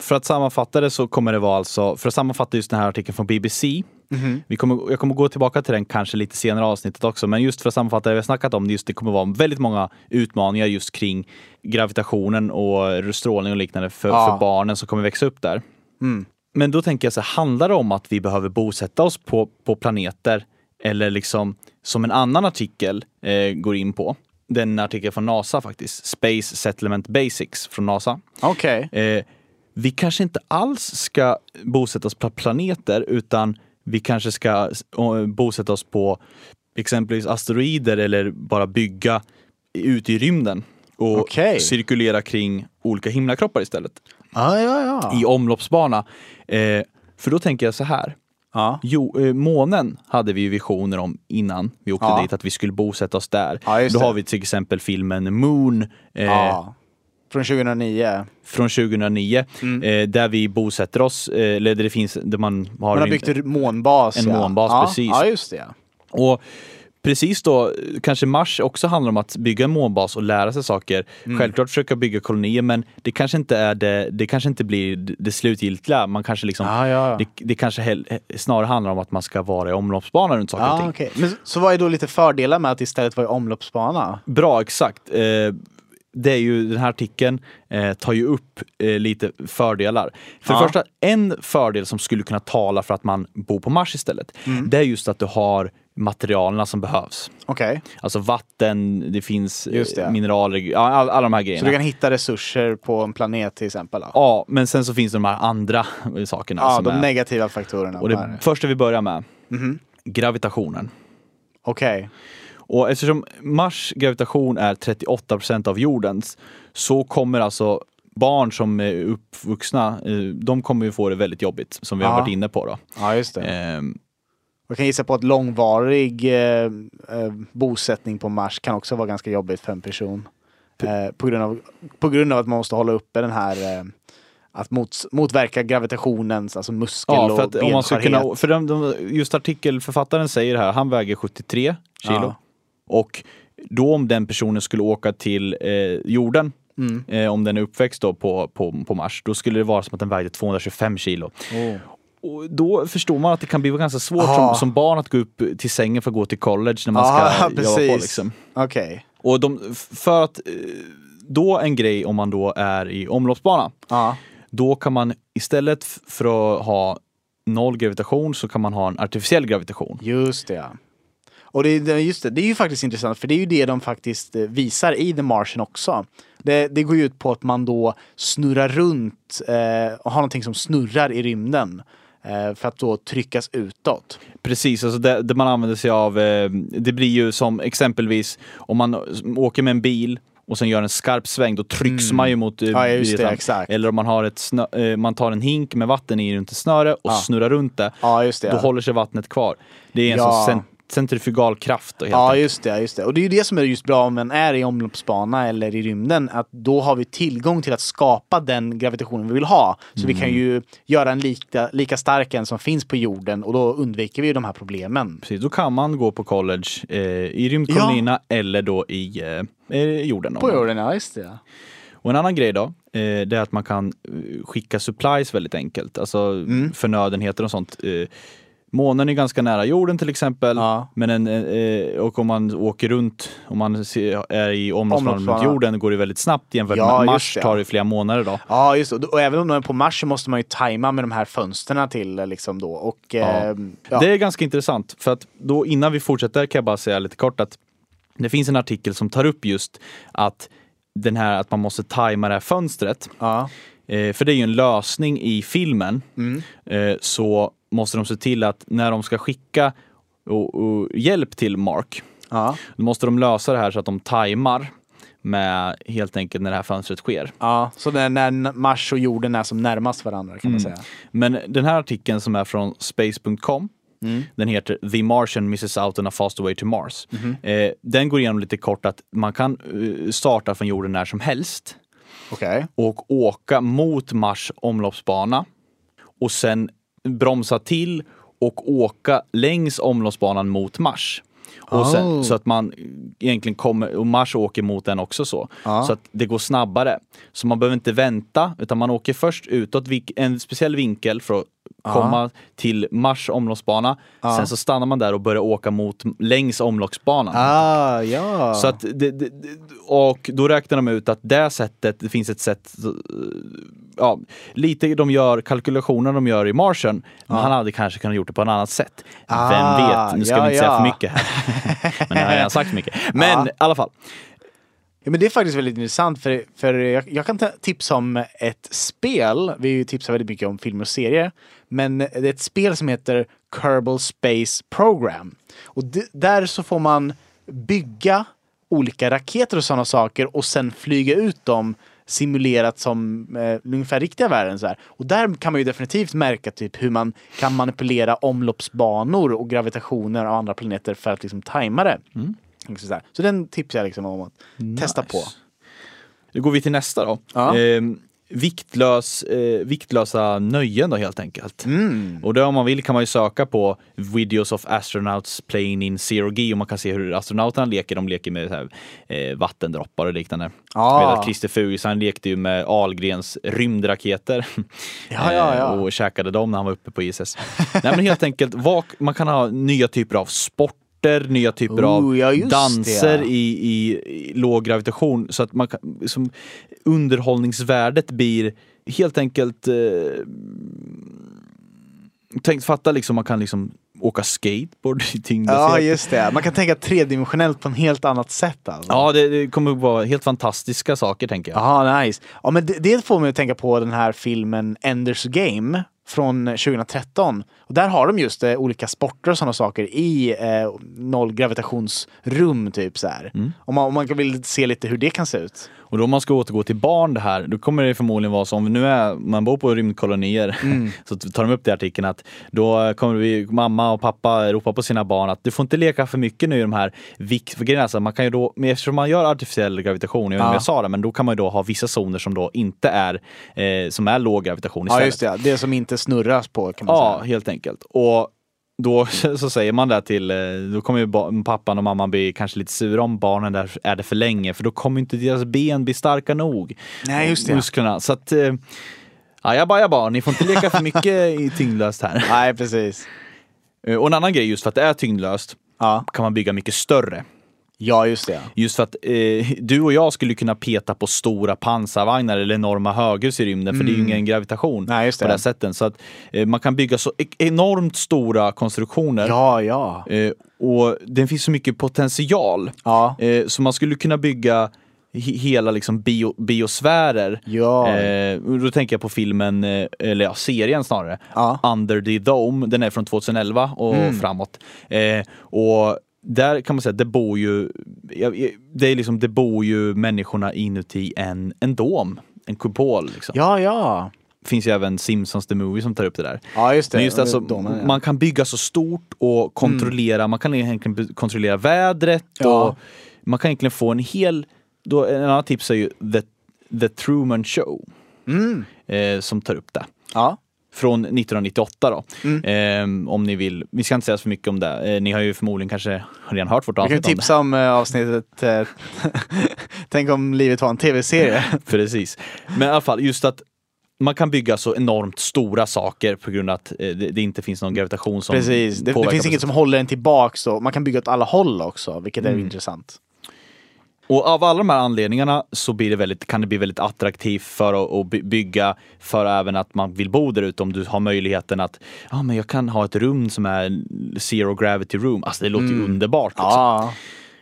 För att sammanfatta det så kommer det vara alltså, för att sammanfatta just den här artikeln från BBC, Mhm. vi kommer, jag kommer gå tillbaka till den kanske lite senare avsnittet också, men just för att sammanfatta det vi har snackat om, just det kommer vara väldigt många utmaningar just kring gravitationen och strålning och liknande för, Ja. för barnen som kommer växa upp där. Mm. Men då tänker jag så här, handlar det om att vi behöver bosätta oss på, på planeter eller liksom som en annan artikel eh, går in på, den artikeln från NASA faktiskt, Space Settlement Basics från NASA. Okej. Eh, vi kanske inte alls ska bosätta oss på planeter utan vi kanske ska eh, bosätta oss på exempelvis asteroider eller bara bygga ut i rymden och Okej. cirkulera kring olika himlakroppar istället Ah, ja, ja. i omloppsbana. Eh, för då tänker jag så här. ja. Jo, eh, månen hade vi ju visioner om innan vi åkte Ja. dit, att vi skulle bosätta oss där. Då har vi till exempel filmen Moon eh. Från 2009. från 2009 eh, där vi bosätter oss, eh, eller där det finns, där man har, Man har en- byggt en månbas. en ja. månbas, ja. precis. Ja, just det. Och precis då, kanske Mars också handlar om att bygga en månbas och lära sig saker. Mm. Självklart försöka bygga kolonier men det kanske inte är det, det kanske inte blir det- slutgiltiga. Man kanske liksom, Ja, ja, det, det kanske hell, snarare handlar om att man ska vara i omloppsbana runt saker och Ja, ting. okej. Men så vad är då lite fördelar med att istället vara i omloppsbana? Bra, exakt. Eh, det är ju, den här artikeln eh, tar ju upp eh, lite fördelar. För Ja. det första, en fördel som skulle kunna tala för att man bor på Mars istället, Mm. det är just att du har materialerna som behövs. Okej. Alltså vatten, det finns eh, det. mineraler, ja, all, alla de här Så grejerna. du kan hitta resurser på en planet till exempel? Då? Ja, men sen så finns det de här andra <laughs> sakerna. Ja, de är, negativa faktorerna. och det är det? första vi börjar med, Mhm. gravitationen. Okej. Och eftersom Mars gravitation är 38% av jordens så kommer alltså barn som är uppvuxna, eh, de kommer ju få det väldigt jobbigt som vi har Ja. varit inne på då. Ja, just det. Ehm, Jag kan gissa på att långvarig eh, eh, bosättning på Mars kan också vara ganska jobbigt för en person. Eh, på, grund av, på grund av att man måste hålla uppe den här eh, att mot, motverka gravitationens, alltså muskel Ja, för och att om man ska kunna, benskörhet. för just artikelförfattaren säger här, han väger 73 kilo. Ja. Och då om den personen skulle åka till eh, jorden, Mm. eh, om den är uppväxt då på, på, på Mars, då skulle det vara som att den vägde 225 kilo. Oh. Och då förstår man att det kan bli ganska svårt som, som barn att gå upp till sängen för att gå till college när man Ja, ska jobba på. precis. Liksom. Okej. Och de, för att eh, då en grej om man då är i omloppsbana, Ja. då kan man istället för att ha noll gravitation så kan man ha en artificiell gravitation. Just det, ja. Och det, just det, det är ju faktiskt intressant för det är ju det de faktiskt eh, visar i The Martian också. Det, det går ju ut på att man då snurrar runt eh, och har någonting som snurrar i rymden. Eh, för att då tryckas utåt. Precis, alltså det, det man använder sig av, eh, det blir ju som exempelvis om man åker med en bil och sen gör en skarp sväng, då trycks man ju mot Ja, det. Eller om man har ett snö, man tar en hink med vatten i runt ett snöre och snurrar runt det. Ja, just det. Då håller sig vattnet kvar. Det är en Ja. sån centrifugal kraft. Då, helt Ja, enkelt. just det, just det. Och det är ju det som är just bra om man är i omloppsbana eller i rymden, att då har vi tillgång till att skapa den gravitationen vi vill ha. Så vi kan ju göra en lika, lika stark en som finns på jorden och då undviker vi de här problemen. Precis, då kan man gå på college eh, i rymdkolonierna eller då i eh, eh, jorden. På jorden, ja just det. Och en annan grej då, eh, det är att man kan eh, skicka supplies väldigt enkelt. Alltså Mm. förnödenheter och sånt. Eh, Månen är ganska nära jorden till exempel. Ja. Men en, eh, och om man åker runt, om man är i omloppsbana runt jorden, går det väldigt snabbt jämfört Ja, med Mars det. tar det flera månader då. Ja, just. Och, och även om de är på Mars så måste man ju tajma med de här fönsterna till eh, liksom då. Och, eh, ja. Det är ganska intressant för att då innan vi fortsätter kan jag bara säga lite kort att det finns en artikel som tar upp just att den här att man måste tajma det här fönstret. Ja. Eh, för det är ju en lösning i filmen. Mm. Eh, så måste de se till att när de ska skicka och, och hjälp till Mark, Ja. då måste de lösa det här så att de tajmar med helt enkelt när det här fönstret sker. ja, så när, när Mars och jorden är som närmast varandra kan man säga. Men den här artikeln som är från space.com Mm. Den heter The Martian Misses Out on a Fast Way to Mars. Mhm. Eh, den går igenom lite kort att man kan eh, starta från jorden när som helst Okej. och åka mot Mars omloppsbana och sen bromsa till och åka längs omloppsbanan mot Mars. Och sen, Oh. Så att man egentligen kommer, och Mars åker mot den också så. Ja. Så att det går snabbare. Så man behöver inte vänta utan man åker först utåt, en speciell vinkel för att komma till Mars omloppsbana. Sen så stannar man där och börjar åka mot längs omloppsbanan. Ah, ja. Så att det, det, och då räknar de ut att det sättet, det finns ett sätt, eh, ja, lite de gör, kalkylationer de gör i Martian, men han hade kanske kunnat gjort det på ett annat sätt. Ah, Vem vet, nu ska ja, vi inte säga ja. för mycket här. men jag har redan sagt mycket. <laughs> Men Ja. i alla fall, Ja, men det är faktiskt väldigt intressant för, för jag, jag kan ta, tipsa om ett spel. Vi tipsar väldigt mycket om filmer och serier. Men det är ett spel som heter Kerbal Space Program. Och där så får man bygga olika raketer och sådana saker och sen flyga ut dem simulerat som eh, ungefär riktiga världen. Så här. Och där kan man ju definitivt märka typ hur man kan manipulera omloppsbanor och gravitationer av andra planeter för att liksom tajma det. Mm. Liksom Så, här. så den tipsar jag liksom om att testa på. då går vi till nästa då. Ja. Ehm, viktlös, eh, viktlösa nöjen då helt enkelt. Mm. Och det om man vill kan man ju söka på videos of astronauts playing in zero G och man kan se hur astronauterna leker. De leker med här, eh, vattendroppar och liknande. Att Christer Fuges han lekte ju med Ahlgrens rymdraketer. <laughs> Ja, ja, ja. Eh, och käkade dem när han var uppe på ISS. Nej men helt enkelt, man kan ha nya typer av sporter, nya typer av Oh, ja, just danser det. i, i, i låg gravitation så att man kan, som underhållningsvärdet blir helt enkelt eh, Tänk fatta liksom man kan liksom åka skateboard i tyngdlöshet. Ja, just det. Man kan tänka tredimensionellt på ett helt annat sätt. Alltså. Ja, det, det kommer att vara helt fantastiska saker tänker jag. Jaha, nice. Ja, men det, det får mig att tänka på den här filmen Enders Game från 2013. Och där har de just eh, olika sporter och sådana saker i eh, nollgravitationsrum typ så här. Mm. Om, man, om man vill se lite hur det kan se ut. Och då om man ska återgå till barn det här, då kommer det förmodligen vara så om nu är, man bor på rymdkolonier, Mm. <laughs> så tar de upp det i artikeln att då kommer vi, mamma och pappa ropa på sina barn att du får inte leka för mycket nu i de här vikt, för grejen är så, man kan ju då, eftersom man gör artificiell gravitation, jag vet inte om Ja. jag sa det, men då kan man ju då ha vissa zoner som då inte är, eh, som är låg gravitation Ja, istället. just det. Det som inte snurras på kan man Ja, säga. helt enkelt. Och då <laughs> så säger man det till, eh, då kommer ju pappan och mamman bli kanske lite sura om barnen där är det för länge för då kommer inte deras ben bli starka nog. Nej, just det. Musklerna. Så att, eh, ajabajabar, ni får inte leka för mycket <laughs> i tyngdlöst här. Nej, precis. Eh, Och en annan grej just för att det är tyngdlöst Ja, kan man bygga mycket större. Ja just det. Just för att eh, du och jag skulle kunna peta på stora pansarvagnar eller enorma höghus i rymden för det är ju ingen gravitation Mm. Nej, just på det. det här sättet. Så att eh, man kan bygga så enormt stora konstruktioner Ja, ja. Eh, och det finns så mycket potential. Ja. Eh, så man skulle kunna bygga he- hela liksom bio, biosfärer. Ja. Eh, då tänker jag på filmen, eh, eller ja, serien snarare, Ja. Mm. Under the Dome. Den är från 2011 och framåt. Eh, och där kan man säga att det bor ju, det är liksom, det bor ju människorna inuti en, en dom, en kupol. Liksom. Ja, ja. finns ju även Simpsons the Movie som tar upp det där. Ja, just det. Men just alltså, Domen, ja. man kan bygga så stort och kontrollera, man kan egentligen kontrollera vädret Ja. och man kan egentligen få en hel, då, en annan tips är ju The, The Truman Show. Mm. Eh, som tar upp det. Ja. Från 1998 då. Mm. Eh, om ni vill, vi ska inte säga så för mycket om det. Eh, ni har ju förmodligen kanske redan hört vårt Vi kan avsnitt om tipsa om eh, avsnittet eh, <laughs> Tänk om livet var en tv-serie. <laughs> Precis. Men i alla fall, just att man kan bygga så enormt stora saker på grund av att eh, det, det inte finns någon gravitation som Precis. Det, det finns inget som håller en tillbaks. Så man kan bygga åt alla håll också, vilket är Mm. intressant. Och av alla de här anledningarna så blir det väldigt, kan det bli väldigt attraktivt för att, att by- bygga för även att man vill bo där ute om du har möjligheten att ja men jag kan ha ett rum som är zero gravity room. Alltså det låter ju underbart. Liksom. Ja.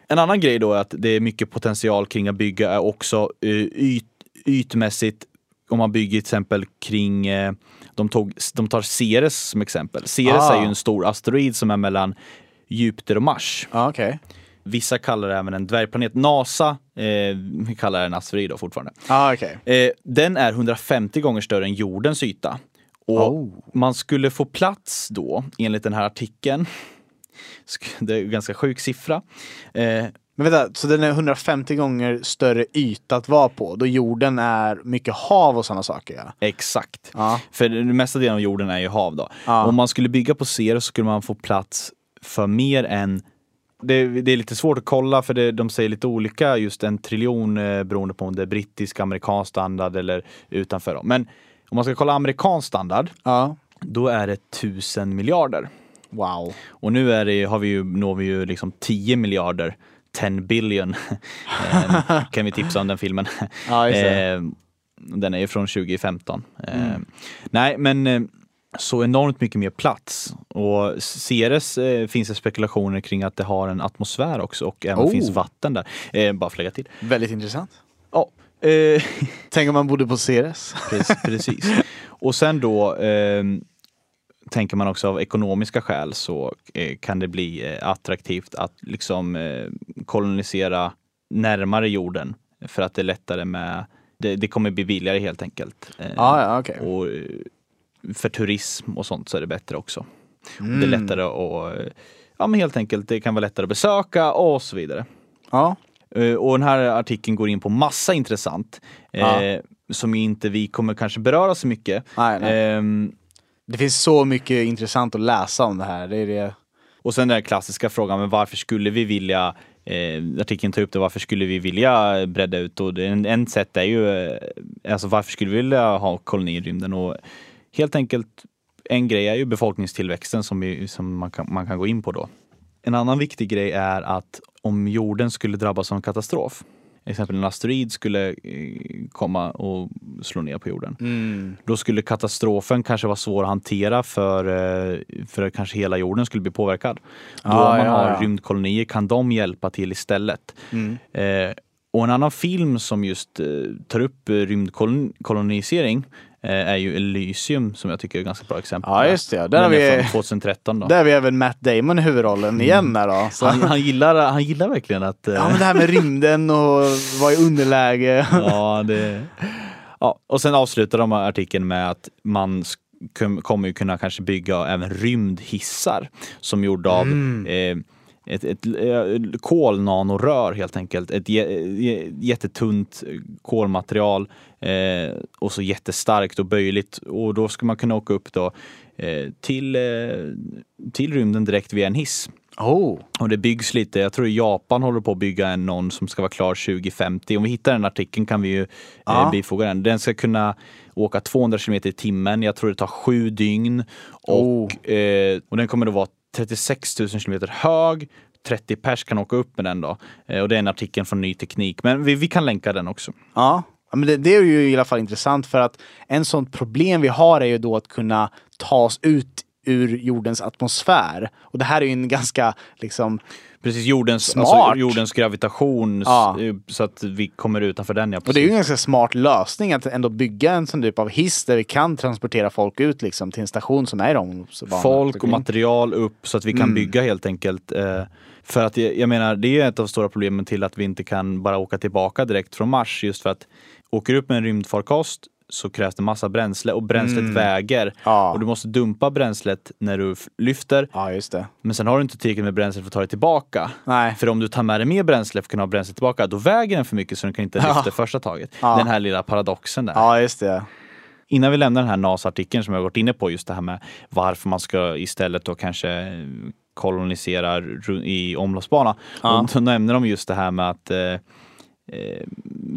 En annan grej då är att det är mycket potential kring att bygga är också eh, yt, ytmässigt om man bygger till exempel kring eh, de, tog, de tar Ceres som exempel. Ceres Ah. är ju en stor asteroid som är mellan Jupiter och Mars. Ja, okej. Vissa kallar det även en dvärgplanet. NASA eh, kallar den asteroid då fortfarande. Ja, okej. Eh, den är 150 gånger större än jordens yta. Och Oh. man skulle få plats då, enligt den här artikeln, <laughs> det är en ganska sjuk siffra, eh, Men vänta, så den är 150 gånger större yta att vara på, då jorden är mycket hav och sådana saker ja. exakt. Ja. För den mesta delen av jorden är ju hav då. Ja. Om man skulle bygga på Ceres så skulle man få plats för mer än det, det är lite svårt att kolla för det, de säger lite olika, just en triljon eh, beroende på om det är brittisk, amerikansk standard eller utanför. Då. Men om man ska kolla amerikansk standard, Ja. då är det tusen miljarder. Wow. Och nu är det, har vi ju, når vi ju liksom 10 miljarder, 10 billion. <laughs> Eh, kan vi tipsa om den filmen. Ja. Eh, den är ju från 2015. Eh, Nej, men så enormt mycket mer plats. Och Ceres eh, finns det spekulationer kring att det har en atmosfär också och även Oh. finns vatten där. Eh, bara för att lägga till. Väldigt intressant. Ja, eh, <laughs> Tänk om man bodde på Ceres. Precis. precis. Och sen då ehm, tänker man också av ekonomiska skäl så eh, kan det bli eh, attraktivt att liksom eh, kolonisera närmare jorden för att det är lättare med det, det kommer bli billigare helt enkelt. Eh, Ja, okej. Och för turism och sånt så är det bättre också. Och Det är Mm. lättare att, eh, ja men helt enkelt, det kan vara lättare att besöka och så vidare. Ja. Eh, Och den här artikeln går in på massa intressant Ja. eh, som inte vi kommer kanske beröra så mycket. Nej, nej. Ehm, Det finns så mycket intressant att läsa om det här. Det är det. och sen den klassiska frågan, men varför skulle vi vilja Eh, artikeln tar upp det, varför skulle vi vilja bredda ut? Och en, en sätt är ju, eh, alltså varför skulle vi vilja ha koloni i rymden? Och helt enkelt, en grej är ju befolkningstillväxten som, vi, som man, kan, man kan gå in på då. En annan viktig grej är att om jorden skulle drabbas av en katastrof, exempel en asteroid skulle eh, komma och slå ner på jorden. Mm. Då skulle katastrofen kanske vara svår att hantera för, eh, för att kanske hela jorden skulle bli påverkad. Då Ah, om man ja, har ja. rymdkolonier kan de hjälpa till istället. Mm. Eh, och en annan film som just eh, tar upp rymdkolonisering är ju Elysium som jag tycker är ett ganska bra exempel. Ja, just det. Där har vi- från 2013 då. Där har vi även Matt Damon i huvudrollen igen där då. Han, han, gillar, han gillar verkligen att... eh, Ja men det här med rymden och vara i underläge. ja, det... ja, och sen avslutar de artikeln med att man kommer ju kunna kanske bygga även rymdhissar som gjorda av eh, ett, ett eh, kolnanorör helt enkelt. Ett jä- jä- jättetunt kolmaterial eh, och så jättestarkt och böjligt. Och då ska man kunna åka upp då eh, till, eh, till rymden direkt via en hiss. Oh. Och det byggs lite, jag tror Japan håller på att bygga en någon som ska vara klar 2050. Om vi hittar den artikeln kan vi ju Ja. eh, bifoga den. Den ska kunna åka 200 km i timmen. Jag tror det tar sju dygn. Och, eh, och den kommer att vara 36 000 kilometer hög. 30 pers kan åka upp med den då. Eh, och det är en artikel från Ny Teknik. Men vi, vi kan länka den också. Ja, Ja, men det, det är ju i alla fall intressant för att en sånt problem vi har är ju då att kunna ta oss ut ur jordens atmosfär. Och det här är ju en ganska liksom Precis, jordens, Smart. alltså, jordens gravitation Ja. eh, så att vi kommer utanför den. Ja, Och det är ju en ganska smart lösning att ändå bygga en sån typ av hiss där vi kan transportera folk ut liksom till en station som är i. Folk och material upp så att vi kan Mm. bygga helt enkelt. Eh, för att jag, menar, det är ett av de stora problemen till att vi inte kan bara åka tillbaka direkt från Mars. Just för att åker upp med en rymdfarkost så krävs det massa bränsle och bränslet väger. Mm. Ja. Och du måste dumpa bränslet när du lyfter. Ja, just det. Men sen har du inte tillräckligt med bränsle för att ta det tillbaka. Nej. För om du tar med dig mer bränsle för att kunna ha bränsle tillbaka, då väger den för mycket så den kan inte Ja. lyfta första taget. Ja. Den här lilla paradoxen där. Ja, just det. Innan vi lämnar den här NASA-artikeln som jag har varit inne på, just det här med varför man ska istället då kanske kolonisera i omloppsbana. Ja. Och då nämner de just det här med att eh,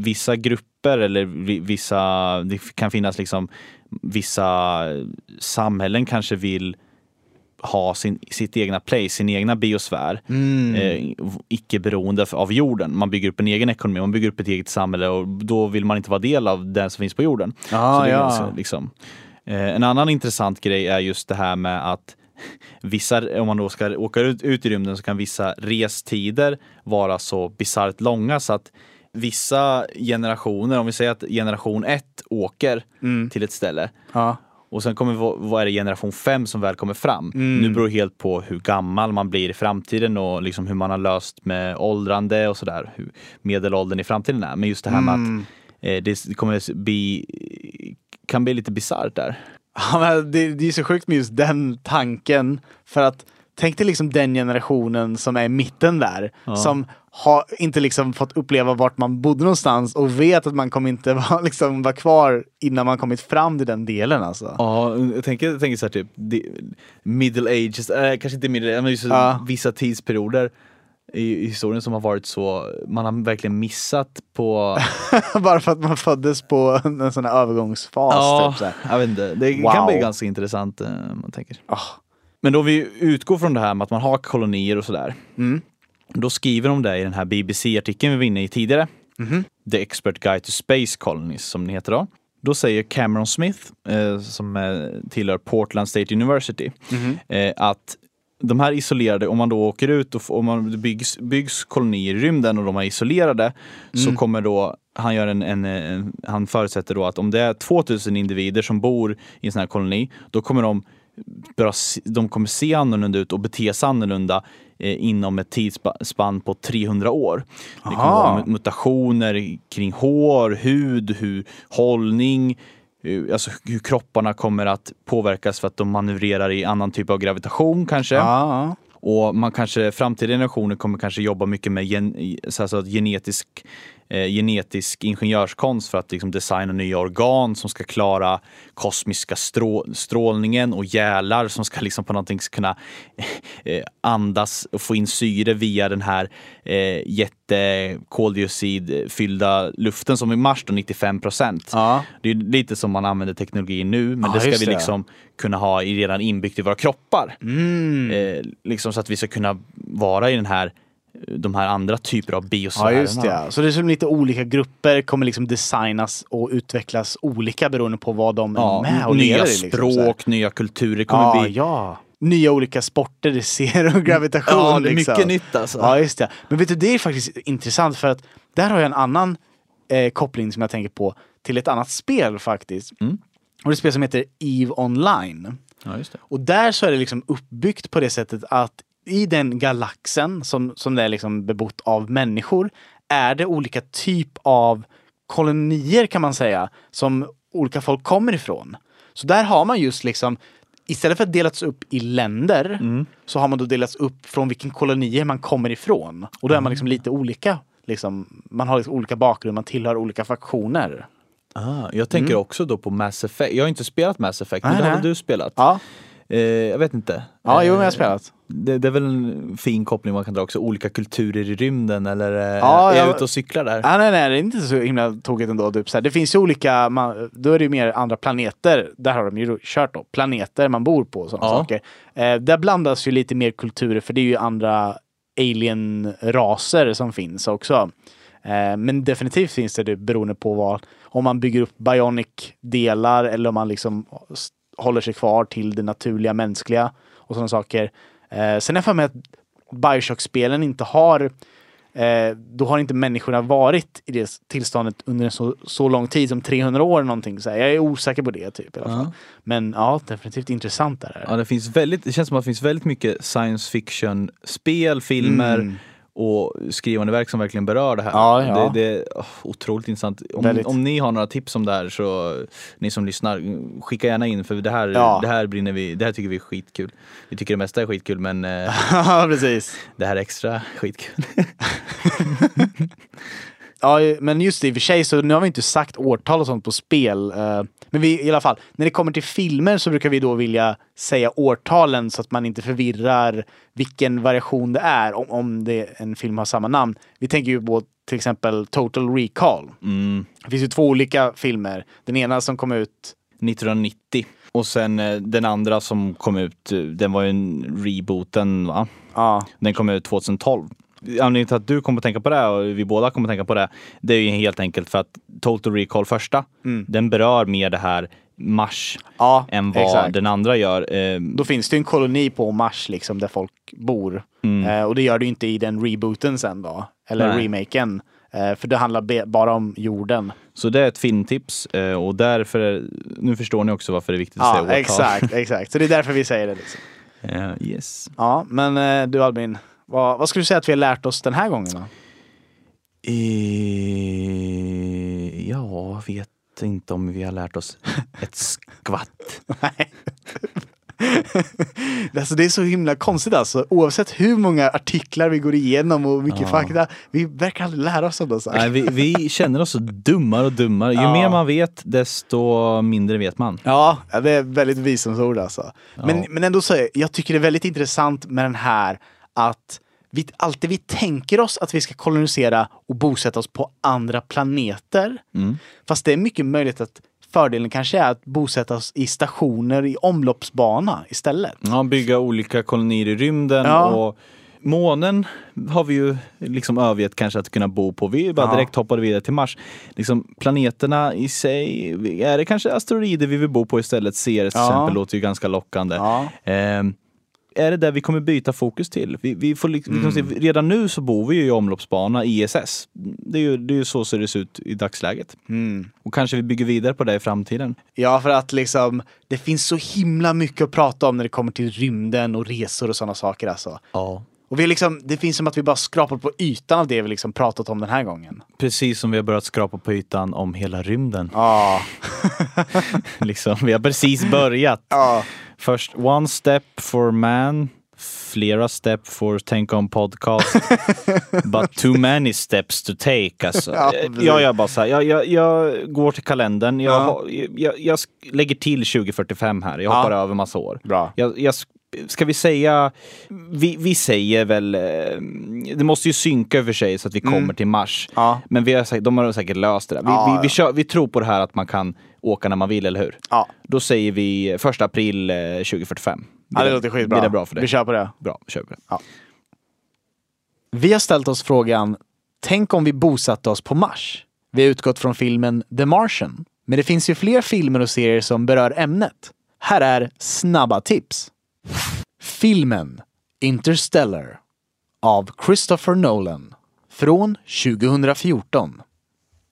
vissa grupper eller vi- vissa, det kan finnas liksom vissa samhällen kanske vill ha sin, sitt egna place, sin egna biosfär. Mm. Eh, icke beroende av jorden. Man bygger upp en egen ekonomi, man bygger upp ett eget samhälle och då vill man inte vara del av den som finns på jorden. Ja, Så det är ja. ganska, liksom. eh, en annan intressant grej är just det här med att <laughs> vissa, om man då ska åka ut, ut i rymden så kan vissa restider vara så bisarrt långa så att vissa generationer, om vi säger att generation 1 åker Mm. till ett ställe Ja. och sen kommer vad är det generation 5 som väl kommer fram. Mm. Nu beror det helt på hur gammal man blir i framtiden och liksom hur man har löst med åldrande och sådär. Hur medelåldern i framtiden är. Men just det här med Mm. att eh, det kommer bli, kan bli lite bisarrt där. <laughs> Ja, men det, det är så sjukt med just den tanken. För att tänk dig liksom den generationen som är i mitten där. Som har inte liksom fått uppleva vart man bodde någonstans och vet att man kommer inte <laughs> vara, liksom, vara kvar innan man kommit fram till den delen alltså. Ja, jag tänker, jag tänker så här typ middle ages, äh, kanske inte middle men just Ja. vissa tidsperioder i, historien som har varit så, man har verkligen missat på <laughs> Bara för att man föddes på en sån här övergångsfas. Ja, Typ, så jag vet inte. Det Wow. kan bli ganska intressant eh, man tänker. Ah. Men då vi utgår från det här med att man har kolonier och sådär. Mm. Då skriver de det i den här BBC-artikeln vi var inne i tidigare. Mhm. The Expert Guide to Space Colonies som den heter då. Då säger Cameron Smith, eh, som eh, tillhör Portland State University, Mhm. eh, att de här isolerade, om man då åker ut och om man byggs, byggs kolonier i rymden och de är isolerade så kommer då han, gör en, en, en, han förutsätter då att om det är 2000 individer som bor i en sån här koloni, då kommer de börja, de kommer se annorlunda ut och bete sig annorlunda eh, inom ett tidsspann på 300 år. Det kommer Aha. vara mutationer kring hår, hud, hur, hållning, hur, alltså hur kropparna kommer att påverkas för att de manövrerar i annan typ av gravitation kanske. Ja, Och man kanske, framtida generationer kommer kanske jobba mycket med gen, så alltså genetisk, eh, genetisk ingenjörskonst för att liksom designa nya organ som ska klara kosmiska strå, strålningen och gälar som ska liksom på någonting ska kunna <laughs> eh, andas och få in syre via den här eh, jättekoldioxidfyllda luften som i Mars då 95 procent. Ja. Det är lite som man använder teknologi nu men Ja, det ska vi det. liksom kunna ha redan inbyggt i våra kroppar. Mm. Eh, liksom så att vi ska kunna vara i den här, de här andra typer av Ja, biosfärerna. just det. ja. Så det är som lite olika grupper kommer liksom designas och utvecklas olika beroende på vad de är Ja, med och nya lever. Liksom, språk, nya kulturer. Kommer Ja, bli... ja. Nya olika sporter, det ser och gravitation. Ja, det är liksom. mycket nytt alltså. Ja, just det. Men vet du, det är faktiskt intressant för att där har jag en annan eh, koppling som jag tänker på till ett annat spel faktiskt. Mm. Och det är ett spel som heter EVE Online. Ja. Och där så är det liksom uppbyggt på det sättet att i den galaxen som, som det är liksom bebott av människor är det olika typ av kolonier kan man säga som olika folk kommer ifrån. Så där har man just liksom Istället för att delats upp i länder så har man då delats upp från vilken kolonier man kommer ifrån. Och då är man liksom lite olika. Liksom, man har liksom olika bakgrund, man tillhör olika faktioner. Ah, jag tänker också då på Mass Effect. Jag har inte spelat Mass Effect, men Mm. Det har du spelat? Ja, Eh, jag vet inte. ja jo, Eh, men jag har spelat. Det, det är väl en fin koppling man kan dra också. Olika kulturer i rymden eller eh, Ja, är jag ute och cyklar där? Ah, nej, nej, det är inte så himla tokigt ändå. Typ, så här. Det finns ju olika, man, då är det ju mer andra planeter. Där har de ju kört då. Planeter man bor på och sådana Ja. saker. Eh, där blandas ju lite mer kulturer för det är ju andra alien-raser som finns också. Eh, men definitivt finns det, det beroende på vad, om man bygger upp bionic-delar eller om man liksom håller sig kvar till det naturliga mänskliga och sådana saker. Eh, sen är jag för mig att Bioshock-spelen inte har eh, då har inte människorna varit i det tillståndet under så, så lång tid som 300 år eller någonting. Så här. Jag är osäker på det typ i alla fall. Ja. Men ja, definitivt intressant är det. Ja, det, finns väldigt, det känns som att det finns väldigt mycket science fiction spel, filmer Mm. Och skrivande verk som verkligen berör det här. Ja, ja. Det, det är otroligt intressant. Om, Väldigt. om ni har några tips om det här så ni som lyssnar, skicka gärna in för det här, Ja. det här brinner vi, det här tycker vi är skitkul. Vi tycker det mesta är skitkul men eh, <laughs> precis. det här är extra skitkul. <laughs> <laughs> Ja, men just det, i och för sig så nu har vi inte sagt årtal och sånt på spel. eh, Men vi, i alla fall, när det kommer till filmer så brukar vi då vilja säga årtalen så att man inte förvirrar vilken variation det är om, om det, en film har samma namn. Vi tänker ju på till exempel Total Recall. Mm. Det finns ju två olika filmer. Den ena som kom ut 1990 och sen eh, den andra som kom ut, eh, den var ju en rebooten va? Ja, Den kom ut 2012. Anledningen till att du kommer att tänka på det och vi båda kommer att tänka på det, det är ju helt enkelt för att Total Recall första, den berör mer det här Mars ja än vad exakt. den andra gör. Eh, Då finns det en koloni på Mars liksom där folk bor. Mm. Eh, och det gör ju inte i den rebooten sen då. Eller Nej. remaken. Eh, för det handlar bara om jorden. Så det är ett filmtips och därför, är, nu förstår ni också varför det är viktigt att Ja, säga årtal. exakt, exakt. Så det är därför vi säger det. Liksom. <laughs> Yes. Ja, men du Albin, vad, vad skulle du säga att vi har lärt oss den här gången då? Eh, ja, vet inte om vi har lärt oss <laughs> ett skvatt. <laughs> Alltså det är så himla konstigt alltså. Oavsett hur många artiklar vi går igenom och mycket Ja. fakta. Vi verkar aldrig lära oss sådana saker. Nej, vi, vi känner oss så dummare och dummare. Ju Ja. mer man vet, desto mindre vet man. Ja, det är väldigt visdomsord alltså. Men, Ja. men ändå så, jag tycker det är väldigt intressant med den här att vi, alltid vi tänker oss att vi ska kolonisera och bosätta oss på andra planeter. Mm. Fast det är mycket möjligt att fördelen kanske är att bosätta oss i stationer i omloppsbana istället. Ja, bygga olika kolonier i rymden Ja. och månen har vi ju liksom övergett kanske att kunna bo på. Vi bara Ja. direkt hoppade vidare till Mars. Liksom, planeterna i sig, är det kanske asteroider vi vill bo på istället? Ceres till Ja. exempel låter ju ganska lockande. Ja. Ehm, är det där vi kommer byta fokus till? Vi, vi får liksom, Mm. se, redan nu så bor vi ju i omloppsbana, ISS. Det är ju, det är ju så ser det ser ut i dagsläget. Mm. Och kanske vi bygger vidare på det i framtiden. Ja, för att liksom det finns så himla mycket att prata om när det kommer till rymden och resor och sådana saker alltså. Ja. Och vi liksom, det finns som att vi bara skrapar på ytan av det vi liksom pratat om den här gången. Precis som vi har börjat skrapa på ytan om hela rymden. Ja. <laughs> liksom, vi har precis börjat. Ja. Först one step for man, flera step for Tänk om podcast. <laughs> But too many steps to take. Alltså. Ja, jag, precis. jag gör bara så här, jag, jag, jag går till kalendern, jag, Ja. jag, jag lägger till 2045 här, jag Ja. hoppar över massa år. Bra. Jag, jag, sk- ska vi säga, vi, vi säger väl, eh, det måste ju synka över sig så att vi kommer till Mars. Ja. Men vi har, de har säkert löst det där. Vi, Ja, vi, vi, ja. kör, vi tror på det här att man kan åka när man vill, eller hur? Ja. Då säger vi första april eh, 2045. Ja, det låter skitbra. Blir det bra för dig? Vi kör på det. Bra, kör på det. Vi har ställt oss frågan, tänk om vi bosatte oss på Mars? Vi har utgått från filmen The Martian. Men det finns ju fler filmer och serier som berör ämnet. Här är snabba tips. Filmen Interstellar av Christopher Nolan från 2014.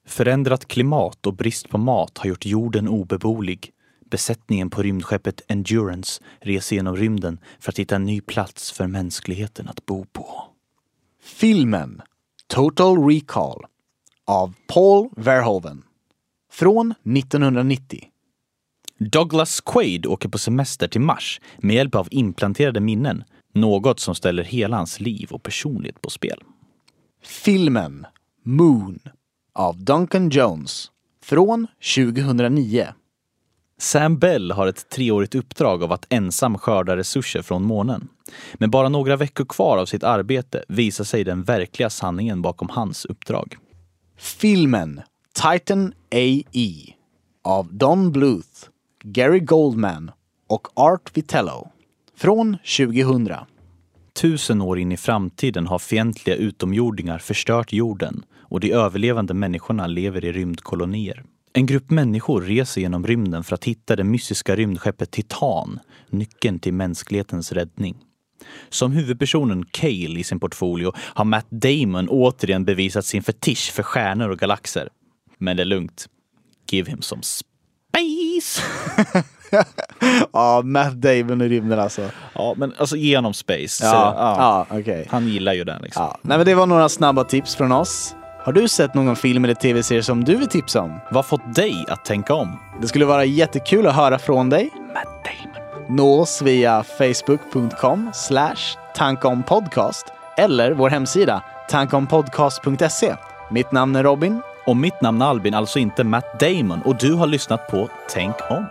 Förändrat klimat och brist på mat har gjort jorden obeboelig. Besättningen på rymdskeppet Endurance reser genom rymden för att hitta en ny plats för mänskligheten att bo på. Filmen Total Recall av Paul Verhoeven från 1990. Douglas Quaid åker på semester till Mars med hjälp av implanterade minnen. Något som ställer hela hans liv och personlighet på spel. Filmen Moon av Duncan Jones från 2009. Sam Bell har ett treårigt uppdrag av att ensam skörda resurser från månen. Men bara några veckor kvar av sitt arbete visar sig den verkliga sanningen bakom hans uppdrag. Filmen Titan A.E. av Don Bluth, Gary Goldman och Art Vitello från 2000. Tusen år in i framtiden har fientliga utomjordingar förstört jorden och de överlevande människorna lever i rymdkolonier. En grupp människor reser genom rymden för att hitta det mystiska rymdskeppet Titan, nyckeln till mänsklighetens räddning. Som huvudpersonen Cale i sin portfolio har Matt Damon återigen bevisat sin fetisch för stjärnor och galaxer. Men det är lugnt. Give him some space! <laughs> Ja, Matt Damon i rymden alltså. Ja, men alltså genom space. Ja, Så, ja. ja okej. Han gillar ju den liksom. Ja. Nej, men det var några snabba tips från oss. Har du sett någon film eller tv-serie som du vill tipsa om? Vad har fått dig att tänka om? Det skulle vara jättekul att höra från dig. Matt Damon. Nå oss via facebook.com tankompodcast eller vår hemsida tankompodcast.se. Mitt namn är Robin. Och mitt namn är Albin, alltså inte Matt Damon. Och du har lyssnat på Tänk om.